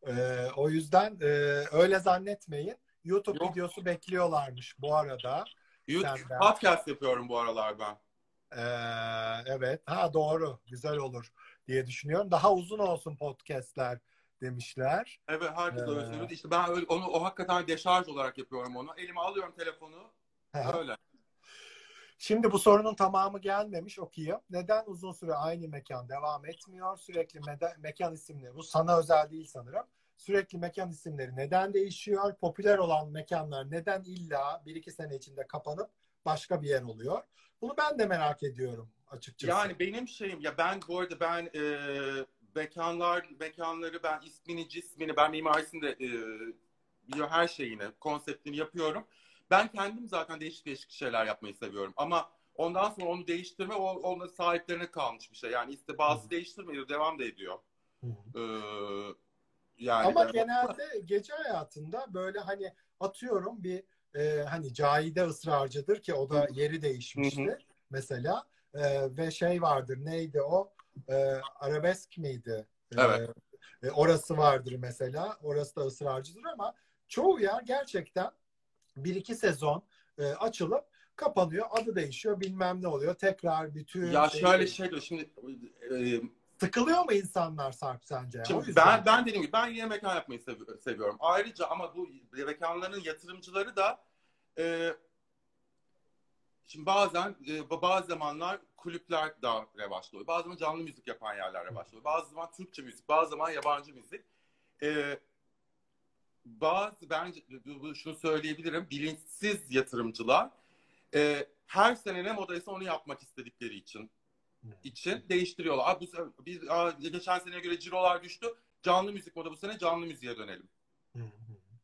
Ee, o yüzden e, öyle zannetmeyin. YouTube Yok. videosu bekliyorlarmış bu arada. YouTube Senden. podcast yapıyorum bu aralar ben. Ee, evet. Ha doğru. Güzel olur diye düşünüyorum. Daha uzun olsun podcastler demişler. Evet herkes öyle Ee. söylüyor. İşte ben öyle, onu o hakikaten deşarj olarak yapıyorum onu. Elime alıyorum telefonu. Öyle. Şimdi bu sorunun tamamı gelmemiş okuyayım. Neden uzun süre aynı mekan devam etmiyor? Sürekli mekan isimleri, bu sana özel değil sanırım. Sürekli mekan isimleri neden değişiyor? Popüler olan mekanlar neden illa bir iki sene içinde kapanıp başka bir yer oluyor? Bunu ben de merak ediyorum açıkçası. Yani benim şeyim ya ben bu arada ben e, mekanlar mekanları ben ismini cismini ben mimarisini de e, her şeyini konseptini yapıyorum. Ben kendim zaten değişik değişik şeyler yapmayı seviyorum ama ondan sonra onu değiştirme o onun sahiplerine kalmış bir şey. Yani işte bazı değiştirmiyor devam da ediyor. Hı hı. E, yani Ama ben- genelde gece hayatında böyle hani atıyorum bir e, hani Cahide ısrarcıdır ki o da yeri değişmişti Hı hı. mesela E, ve şey vardır neydi o E, arabesk miydi? E, Evet. e, orası vardır mesela orası da ısrarcıdır ama çoğu yer gerçekten bir iki sezon e, açılıp kapanıyor adı değişiyor bilmem ne oluyor tekrar bütün ya şöyle şey diyor şimdi e, sıkılıyor mu insanlar Sarp sence? Şimdi yüzden. ben ben dediğim gibi ben yine mekan yapmayı sev- seviyorum. Ayrıca ama bu mekanların yatırımcıları da e, şimdi bazen e, bazı zamanlar kulüpler daha revaçlı oluyor. Bazı zaman canlı müzik yapan yerler revaçlı oluyor. Bazı zaman Türkçe müzik, bazı zaman yabancı müzik. E, bazı bence şunu söyleyebilirim. Bilinçsiz yatırımcılar e, her sene ne modaysa onu yapmak istedikleri için için değiştiriyorlar. Abi bu biz aa, geçen seneye göre cirolar düştü. Canlı müzik moda bu sene canlı müziğe dönelim.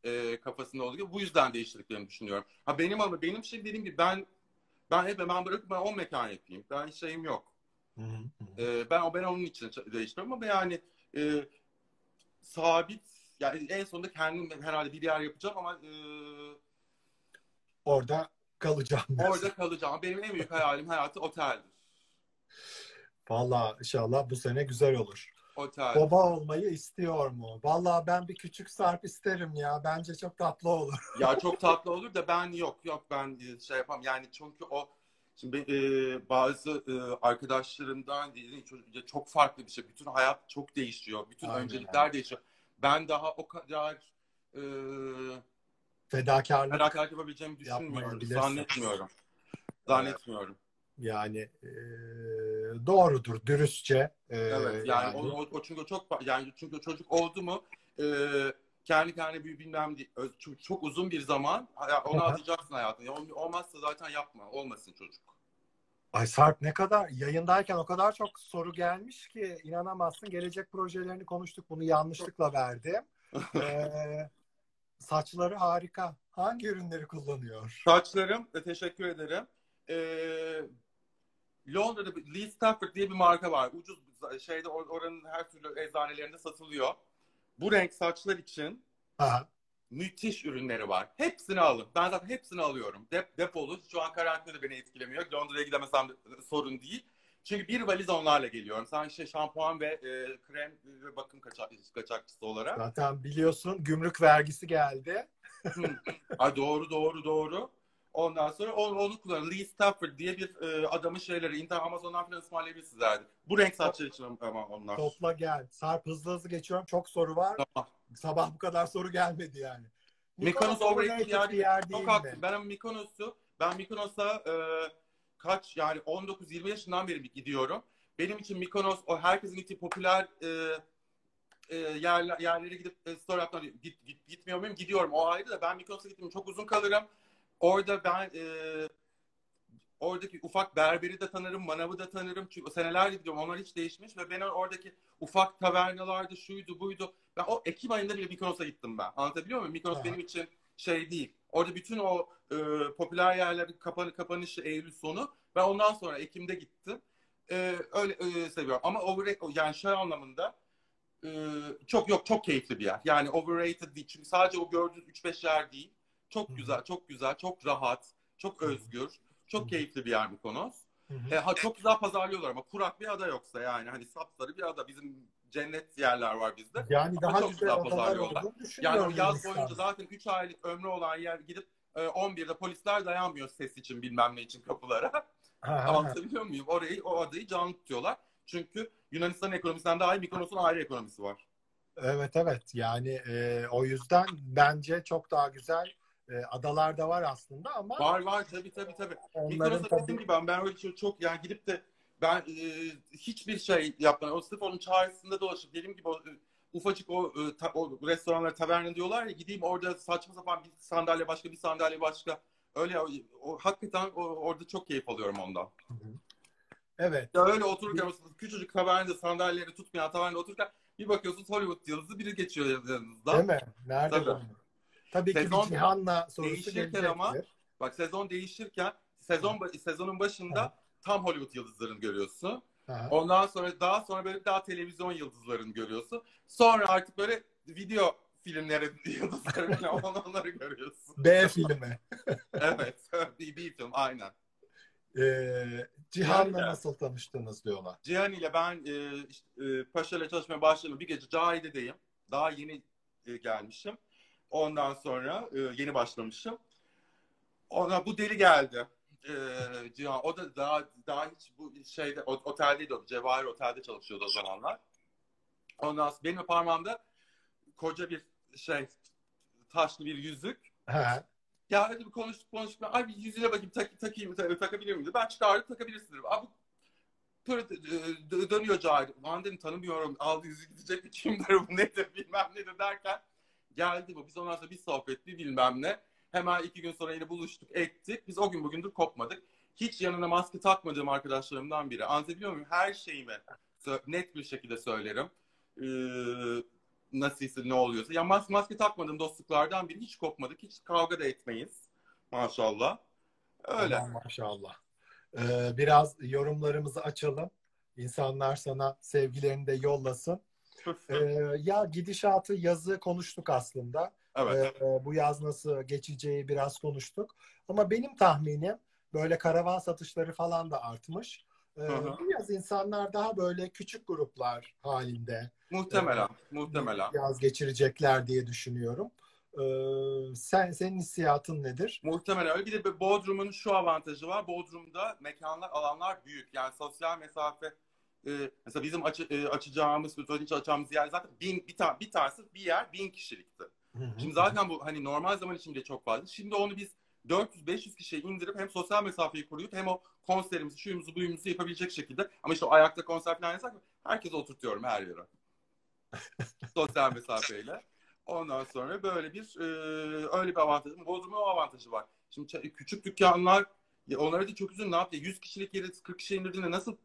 E, kafasında olduğu gibi bu yüzden değiştirdiklerini düşünüyorum. Ha benim ama benim şey dediğim gibi ben ben hep ben bırakıp ben 10 mekan yapayım. Ben şeyim yok. E, ben ben onun için değiştiriyorum ama yani e, sabit yani en sonunda kendim herhalde bir yer yapacağım ama e, Orada kalacağım. orada kalacağım. Benim en büyük hayalim hayatı oteldir. Valla inşallah bu sene güzel olur. Otel. Baba olmayı istiyor mu? Valla ben bir küçük Sarp isterim ya. Bence çok tatlı olur. *laughs* Ya çok tatlı olur da ben yok yok ben e, şey yapam yani çünkü o şimdi e, bazı e, arkadaşlarımdan dediğim çocuk çok farklı bir şey. Bütün hayat çok değişiyor. Bütün Aynen. öncelikler değişiyor. Ben daha o kadar e, Fedakarlık fedakarlık yapabileceğimi düşünmüyorum. Zannetmiyorum. Zannetmiyorum. Yani e, doğrudur dürüstçe. E, Evet yani, O, o, o çünkü çok yani çünkü çocuk oldu mu e, kendi kendine bir bilmem değil, çok, uzun bir zaman hı. atacaksın hayatına. Ya, ol- olmazsa zaten yapma. Olmasın çocuk. Ay Sarp ne kadar yayındayken o kadar çok soru gelmiş ki inanamazsın. Gelecek projelerini konuştuk. Bunu yanlışlıkla verdim. *laughs* Ee, saçları harika. Hangi ürünleri kullanıyor? Saçlarım, e, teşekkür ederim. Ee, Londra'da Lee Stafford diye bir marka var. Ucuz şeyde or- oranın her türlü eczanelerinde satılıyor. Bu renk saçlar için Aha. müthiş ürünleri var. Hepsini alın. Ben zaten hepsini alıyorum. Dep depolu. Şu an karantina da beni etkilemiyor. Londra'ya gidemesem de sorun değil. Çünkü bir valiz onlarla geliyorum. Sen işte şampuan ve e, krem ve bakım kaçak, kaçakçısı olarak. Zaten biliyorsun gümrük vergisi geldi. Ay doğru doğru doğru. Ondan sonra onu, kullanın. Lee Stafford diye bir e, adamın şeyleri. İnternet Amazon'dan falan ısmarlayabilirsiniz herhalde. Bu renk saçlar için ama onlar. Topla gel. Sarp hızlı hızlı geçiyorum. Çok soru var. Tamam. Sabah bu kadar soru gelmedi yani. Mykonos overrated bir yer değil Çok mi? haklısın. Ben ama Mykonos'u, ben Mykonos'a e, kaç yani 19-20 yaşından beri gidiyorum. Benim için Mykonos o herkesin gittiği popüler e, e, yerler, yerlere gidip e, story atmak git, git, gitmiyor muyum? Gidiyorum. O ayrı da ben Mykonos'a gittim. Çok uzun kalırım. Orada ben e, oradaki ufak berberi de tanırım, manavı da tanırım. Çünkü senelerdir gidiyorum. Onlar hiç değişmiş ve ben oradaki ufak tavernalarda şuydu buydu. Ben o Ekim ayında bile Mykonos'a gittim ben. Anlatabiliyor muyum? Mykonos Aha. benim için şey değil. Orada bütün o e, popüler yerlerin kapan kapanışı Eylül sonu. Ben ondan sonra Ekim'de gittim. E, öyle e, seviyorum. Ama over, yani şey anlamında e, çok yok çok keyifli bir yer. Yani overrated değil. Çünkü sadece o gördüğünüz 3-5 yer değil. Çok güzel, çok güzel, çok rahat, çok özgür, çok keyifli bir yer. Hı hı. E, ha, çok güzel pazarlıyorlar ama kurak bir ada yoksa yani hani sapsarı bir ada. Bizim cennet yerler var bizde. Yani Ama daha çok güzel güzel pazarlıyorlar. Yani o yaz boyunca zaten 3 aylık ömrü olan yer gidip e, 11'de polisler dayanmıyor ses için bilmem ne için kapılara. *laughs* Anlatabiliyor muyum? Orayı, o adayı canlı tutuyorlar. Çünkü Yunanistan ekonomisinden daha iyi Mykonos'un ayrı ekonomisi var. Evet evet yani e, o yüzden bence çok daha güzel e, adalar da var aslında ama Var var tabii tabii tabii. onların tabii gibi ben, ben öyle çok, çok yani gidip de ben e, hiçbir şey yapmadım. O sırf onun çağrısında dolaşıp dediğim gibi o, e, ufacık o, e, ta, o restoranlara taverna diyorlar ya gideyim orada saçma sapan bir sandalye başka bir sandalye başka. Öyle o, o- hakikaten o, orada çok keyif alıyorum ondan. evet Ya öyle otururken küçücük tavernada sandalyeleri tutmayan tavernada otururken bir bakıyorsunuz Hollywood yıldızı biri geçiyor yanınızda. değil mi? Nerede Tabii. Tabii ki Sezon bir Cihan'la sorusu gelecektir. ama- Bak sezon değişirken sezon ba- sezonun başında Hı. tam Hollywood yıldızlarını görüyorsun. Ha. Ondan sonra daha sonra böyle daha televizyon yıldızlarını görüyorsun. Sonra artık böyle video filmleri *laughs* yıldızları falan onları görüyorsun. B filmi. *laughs* Evet. *laughs* bir, bir film aynen. Ee, Cihan'la Yani- nasıl tanıştınız diyorlar. Cihan ile ben e, işte, e, Paşa ile çalışmaya başladım. Bir gece Cahide'deyim. Daha yeni e, gelmişim. Ondan sonra e, yeni başlamışım. Ona bu deli geldi. E, Cihan. O da daha daha hiç bu şeyde oteldeydi o. Cevahir Otel'de çalışıyordu o zamanlar. Ondan sonra benim parmağımda koca bir şey taşlı bir yüzük. Ya hadi bir konuştuk konuştuk. Ay bir yüzüne bakayım tak, takayım ta- takabilir miyim? dedi. Ben çıkardım takabilirsin dedim. Abi dönüyor Cahil. Lan dedim tanımıyorum. Aldı yüzü gidecek mi? Kimdir bu *laughs* nedir bilmem nedir derken geldi bu. Biz ondan sonra bir sohbet bir bilmem ne. Hemen iki gün sonra yine buluştuk ettik. Biz o gün bugündür kopmadık. Hiç yanına maske takmadığım arkadaşlarımdan biri. Anlatabiliyor muyum? Her şeyimi net bir şekilde söylerim. Ee, nasılsa ne oluyorsa. Ya mas maske takmadığım dostluklardan biri. Hiç kopmadık. Hiç kavga da etmeyiz. Maşallah. Öyle. Aman maşallah. Ee, biraz yorumlarımızı açalım. İnsanlar sana sevgilerini de yollasın. *laughs* Ee, ya gidişatı yazı konuştuk aslında. evet. Ee, bu yaz nasıl geçeceği biraz konuştuk. Ama benim tahminim böyle karavan satışları falan da artmış. Ee, yaz insanlar daha böyle küçük gruplar halinde Muhtemelen. Muhtemelen. yaz geçirecekler diye düşünüyorum. Ee, sen senin hissiyatın nedir? Muhtemelen öyle. Bir de Bodrum'un şu avantajı var. Bodrum'da mekanlar, alanlar büyük. Yani sosyal mesafe e, mesela bizim açı, e, açacağımız, hiç açacağımız yer zaten bin, bir, ta, bir tanesi bir yer bin kişilikti. Şimdi zaten bu hani normal zaman için bile çok fazla. Şimdi onu biz 400-500 kişiye indirip hem sosyal mesafeyi koruyup hem o konserimizi, şuyumuzu, buyumuzu yapabilecek şekilde. Ama işte o ayakta konser falan yasak mı? Herkese oturtuyorum her yere. *laughs* sosyal mesafeyle. Ondan sonra böyle bir e, öyle bir avantajı. Bodrum'un o avantajı var. Şimdi küçük dükkanlar onlara da çok üzün ne yaptı? 100 kişilik yeri 40 kişi indirdiğinde nasıl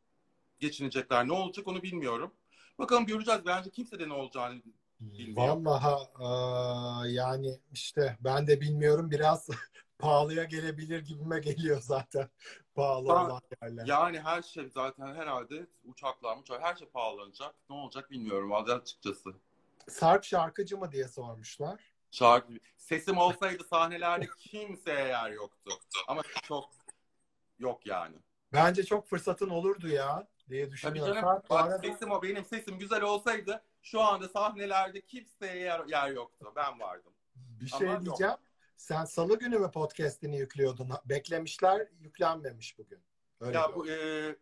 geçinecekler? Ne olacak onu bilmiyorum. Bakalım göreceğiz. Bence kimse de ne olacağını Bilmiyorum. Vallahi yani işte ben de bilmiyorum biraz *laughs* pahalıya gelebilir gibime geliyor zaten *laughs* pahalı Ben- olan yerler. Yani her şey zaten herhalde uçaklar, uçak her şey pahalanacak. Ne olacak bilmiyorum vallahi açıkçası. Sarp şarkıcı mı diye sormuşlar. Şarkı sesim olsaydı sahnelerde kimseye yer yoktu. Ama çok yok yani. Bence çok fırsatın olurdu ya diye Tabii düşünüyorum. canım. Sarp bu Bak arada sesim o benim sesim güzel olsaydı şu anda sahnelerde kimseye yer, yer yoktu. Ben vardım. bir Ama şey yok. diyeceğim. Sen salı günü mü podcast'ini yüklüyordun? Beklemişler yüklenmemiş bugün. Öyle Ya bu e,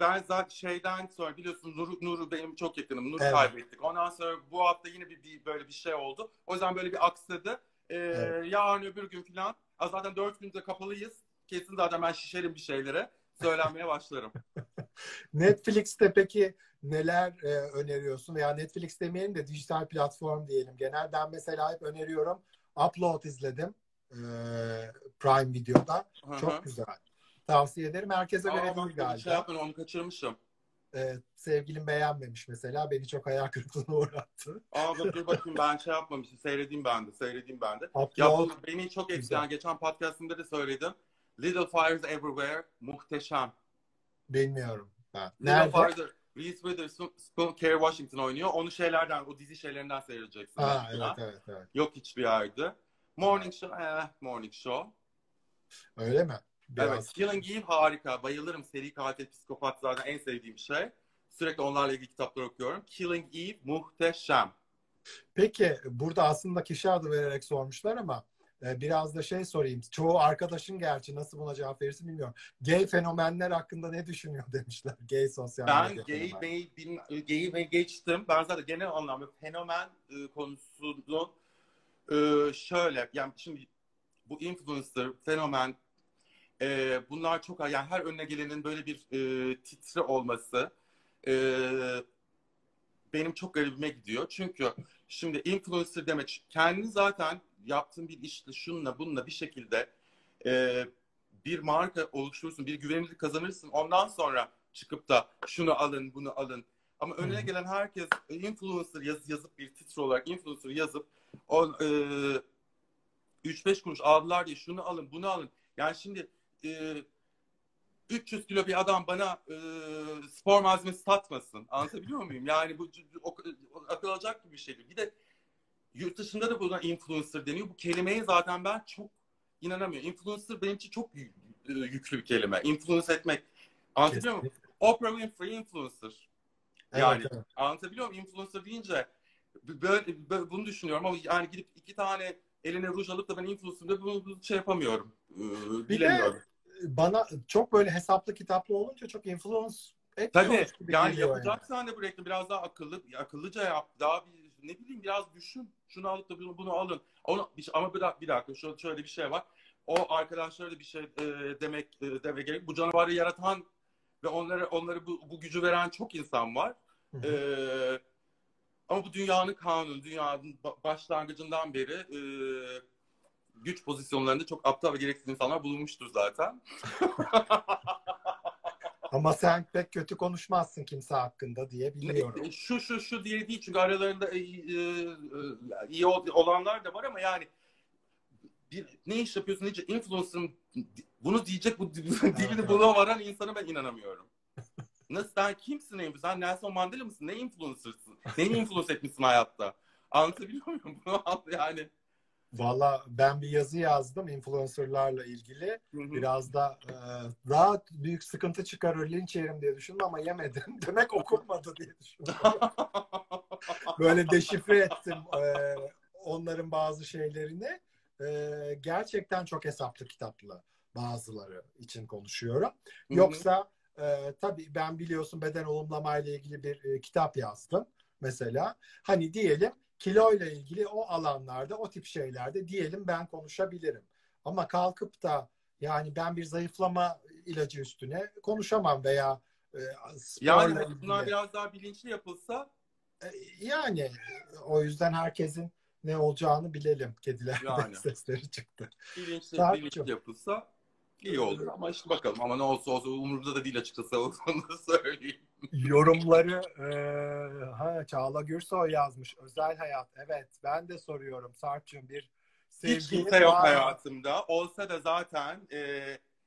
ben zaten şeyden sonra biliyorsun Nur'u Nur'u benim çok yakınım. Nur'u Evet. kaybettik. Ondan sonra bu hafta yine bir, bir böyle bir şey oldu. O yüzden böyle bir aksadı. E, Evet. Yarın öbür gün falan. Zaten dört günde kapalıyız. Kesin zaten ben şişerim bir şeylere. Söylenmeye başlarım. *laughs* Netflix'te peki neler e, öneriyorsun? Veya Netflix demeyelim de dijital platform diyelim. Genel ben mesela hep öneriyorum. Upload izledim. e, Prime Video'da. Hı hı. Çok güzel. Tavsiye ederim. Herkese Aa, değil bir galiba. Şey yapmadım, onu kaçırmışım. E, sevgilim beğenmemiş mesela. Beni çok hayal kırıklığına *laughs* uğrattı. Aa bak dur bakayım ben şey yapmamışım. Seyredeyim ben de. Seyredeyim ben de. Upload Ya bu beni çok etkileyen. Geçen podcastımda da söyledim. Little Fires Everywhere muhteşem. Bilmiyorum. Little Nerede? Fires'ı Reese Witherspoon, Kerry Washington oynuyor. Onu şeylerden, o dizi şeylerinden seyredeceksin. Ha, mesela. evet evet evet. Yok hiçbir yerde. Morning Show, eh, Morning Show. Öyle mi? Biraz. Evet, Killing Eve harika. Bayılırım. Seri katil, psikopat zaten en sevdiğim şey. Sürekli onlarla ilgili kitaplar okuyorum. Killing Eve muhteşem. Peki burada aslında kişi adı vererek sormuşlar ama biraz da şey sorayım. Çoğu arkadaşın gerçi nasıl buna cevap verirsin bilmiyorum. Gay fenomenler hakkında ne düşünüyor *laughs* demişler. Gay sosyal Ben medya gay fenomeni. ve bin- gay ve geçtim. Ben zaten genel anlamda fenomen e, konusunu e, şöyle yani şimdi bu influencer, fenomen e, bunlar çok yani her önüne gelenin böyle bir e, titre olması e, benim çok garibime gidiyor. Çünkü şimdi influencer demek kendi zaten yaptığın bir işle şunla bununla bir şekilde e, bir marka oluşturursun, bir güvenilirlik kazanırsın. Ondan sonra çıkıp da şunu alın, bunu alın. Ama önüne gelen herkes e, influencer yaz, yazıp bir titre olarak influencer yazıp o e, 3-5 kuruş aldılar diye şunu alın, bunu alın. Yani şimdi e, 300 kilo bir adam bana e, spor malzemesi satmasın. Anlatabiliyor muyum? Yani bu o, o, akıl alacak gibi bir şey değil. Bir de yurt dışında da buna influencer deniyor. Bu kelimeye zaten ben çok inanamıyorum. Influencer benim için çok e, yüklü bir kelime. Influence etmek. Anlatabiliyor muyum? Oprah Winfrey influencer. Evet, Yani evet. anlatabiliyor muyum? Influencer deyince böyle, böyle bunu düşünüyorum ama yani gidip iki tane eline ruj alıp da ben influencer'da bunu, bunu şey yapamıyorum. Ee, bilemiyorum. Bana çok böyle hesaplı kitaplı olunca çok influence Tabii etmiyormuş gibi yani yapacaksan da bu reklamı biraz daha akıllı akıllıca yap. Daha bir ne bileyim biraz düşün. Şunu alıp da bunu, bunu alın. Onu, bir- ama bir, dakika- bir dakika şöyle, şöyle bir şey var. O arkadaşlara da bir şey e, demek e, deme gerek. Bu canavarı yaratan ve onları onları bu, bu gücü veren çok insan var. Hı hı. Ee, ama bu dünyanın kanunu, dünyanın ba- başlangıcından beri e, güç pozisyonlarında çok aptal ve gereksiz insanlar bulunmuştur zaten. *laughs* Ama sen pek kötü konuşmazsın kimse hakkında diye biliyorum. Ne- Şu şu şu diye değil çünkü aralarında e, e, e, iyi ol- olanlar da var ama yani bir, ne iş yapıyorsun nece influencer'ın bunu diyecek bu *laughs* dilini bulamaran insana ben inanamıyorum. *laughs* Nasıl sen kimsin Sen Nelson Mandela mısın? Ne influencer'sın? Neyi influence etmişsin hayatta? Anlatabiliyor muyum? *laughs* Bunu yani. Valla ben bir yazı yazdım influencerlarla ilgili. Hı hı. Biraz da e, daha büyük sıkıntı çıkarır linç yerim diye düşündüm ama yemedim. *laughs* Demek okunmadı diye düşündüm. *laughs* Böyle deşifre ettim e, onların bazı şeylerini. E, gerçekten çok hesaplı kitaplı bazıları için konuşuyorum. Hı hı. Yoksa e, tabii ben biliyorsun beden olumlamayla ilgili bir e, kitap yazdım mesela. Hani diyelim kiloyla ilgili o alanlarda o tip şeylerde diyelim ben konuşabilirim. Ama kalkıp da yani ben bir zayıflama ilacı üstüne konuşamam veya e, yani bunlar biraz daha bilinçli yapılsa E, Yani o yüzden herkesin ne olacağını bilelim. Kediler Yani. *laughs* sesleri çıktı. bilinçli, bilinçli yapılsa İyi olur ama işte bakalım ama ne olsa olsa umurumda da değil açıkçası *laughs* onu da söyleyeyim. Yorumları e, ha, Çağla Gürsoy yazmış. Özel hayat. Evet ben de soruyorum Sarp'cığım bir Hiç sevgilin kimse yok var hayatımda. Olsa da zaten e,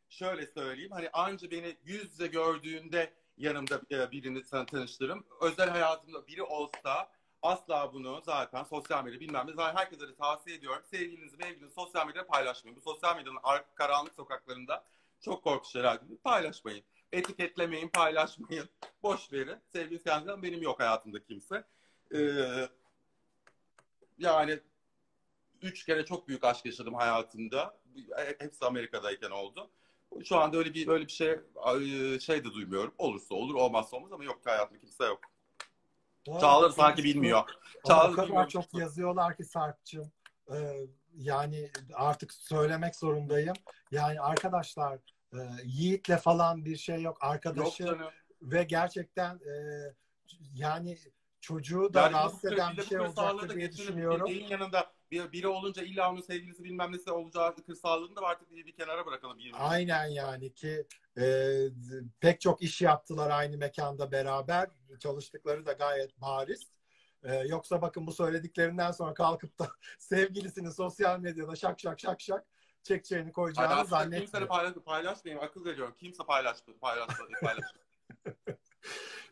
şöyle söyleyeyim hani anca beni yüz yüze gördüğünde yanımda e, birini tanıştırırım. Özel hayatımda biri olsa asla bunu zaten sosyal medya bilmem ne zaten herkese de tavsiye ediyorum. Sevgilinizi mevgilinizi sosyal medyada paylaşmayın. Bu sosyal medyanın arka karanlık sokaklarında çok korkunç değil. Paylaşmayın. Etiketlemeyin, paylaşmayın. Boş verin. Sevgili kendimden benim yok hayatımda kimse. Ee, yani üç kere çok büyük aşk yaşadım hayatımda. Hepsi Amerika'dayken oldu. Şu anda öyle bir öyle bir şey şey de duymuyorum. Olursa olur, olmazsa olmaz ama yok ki hayatımda kimse yok. Çağlar sanki bilmiyor. O Çağlar kadar bilmiyor. çok yazıyorlar ki Sarp'cığım. Ee, yani artık söylemek zorundayım. Yani arkadaşlar e, Yiğit'le falan bir şey yok. Yok Arkadaşı canım. ve gerçekten e, yani çocuğu da Yani rahatsız eden bir şey olacaktır diye düşünüyorum. Birinin yanında bir, biri olunca illa onun sevgilisi bilmem nesi olacağı kırsallığını da artık bir, bir kenara bırakalım. Bir, Aynen yani ki e, pek çok iş yaptılar aynı mekanda beraber. Çalıştıkları da gayet bariz. E, yoksa bakın bu söylediklerinden sonra kalkıp da *laughs* sevgilisini sosyal medyada şak şak şak şak çekeceğini koyacağını kimseyle zannetmiyorum. paylaş, paylaşmayayım. Akıl veriyorum. Kimse paylaş, paylaş, *laughs* paylaş.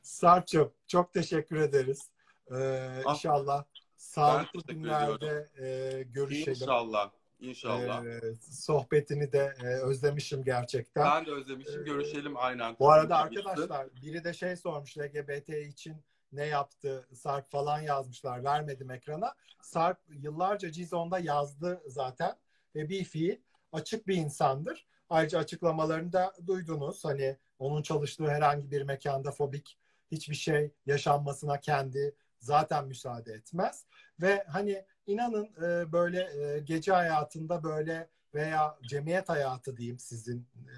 Sarp'cığım çok teşekkür ederiz. E, Ah, inşallah sağlıklı günlerde e, görüşelim. İnşallah. İnşallah. E, sohbetini de e, özlemişim gerçekten. Ben de özlemişim. Ee, Görüşelim aynen. Bu arada arkadaşlar biri de şey sormuş LGBT için ne yaptı Sarp falan yazmışlar vermedim ekrana. Sarp yıllarca Cizon'da yazdı zaten ve bir fiil açık bir insandır. Ayrıca açıklamalarını da duydunuz. Hani onun çalıştığı herhangi bir mekanda fobik hiçbir şey yaşanmasına kendi zaten müsaade etmez. Ve hani inanın e, böyle e, gece hayatında böyle veya cemiyet hayatı diyeyim sizin e,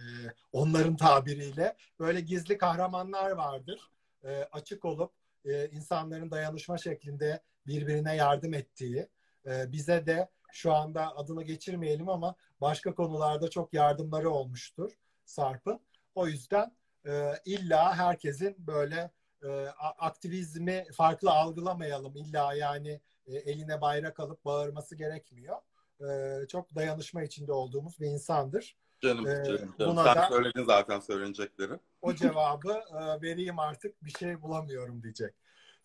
onların tabiriyle böyle gizli kahramanlar vardır. E, açık olup e, insanların dayanışma şeklinde birbirine yardım ettiği. E, bize de şu anda adını geçirmeyelim ama başka konularda çok yardımları olmuştur Sarp'ın. O yüzden e, illa herkesin böyle e, aktivizmi farklı algılamayalım. İlla yani e, eline bayrak alıp bağırması gerekmiyor. E, çok dayanışma içinde olduğumuz bir insandır. Canım, Ee, canım, canım. buna Sen da- söyledin zaten söylenecekleri. O cevabı e, vereyim artık bir şey bulamıyorum diyecek.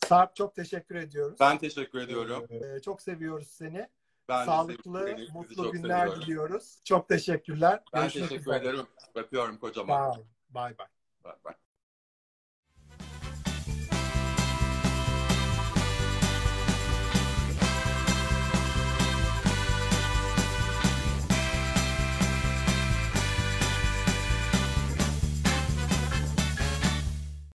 Sarp çok teşekkür ediyoruz. Ben teşekkür ediyorum. E, çok seviyoruz seni. Ben Sağlıklı, sizi mutlu günler seviyorum. diliyoruz. Çok teşekkürler. Ben Görüşmek teşekkür üzere. ederim. Öpüyorum kocaman. Bay bay. Bye bye.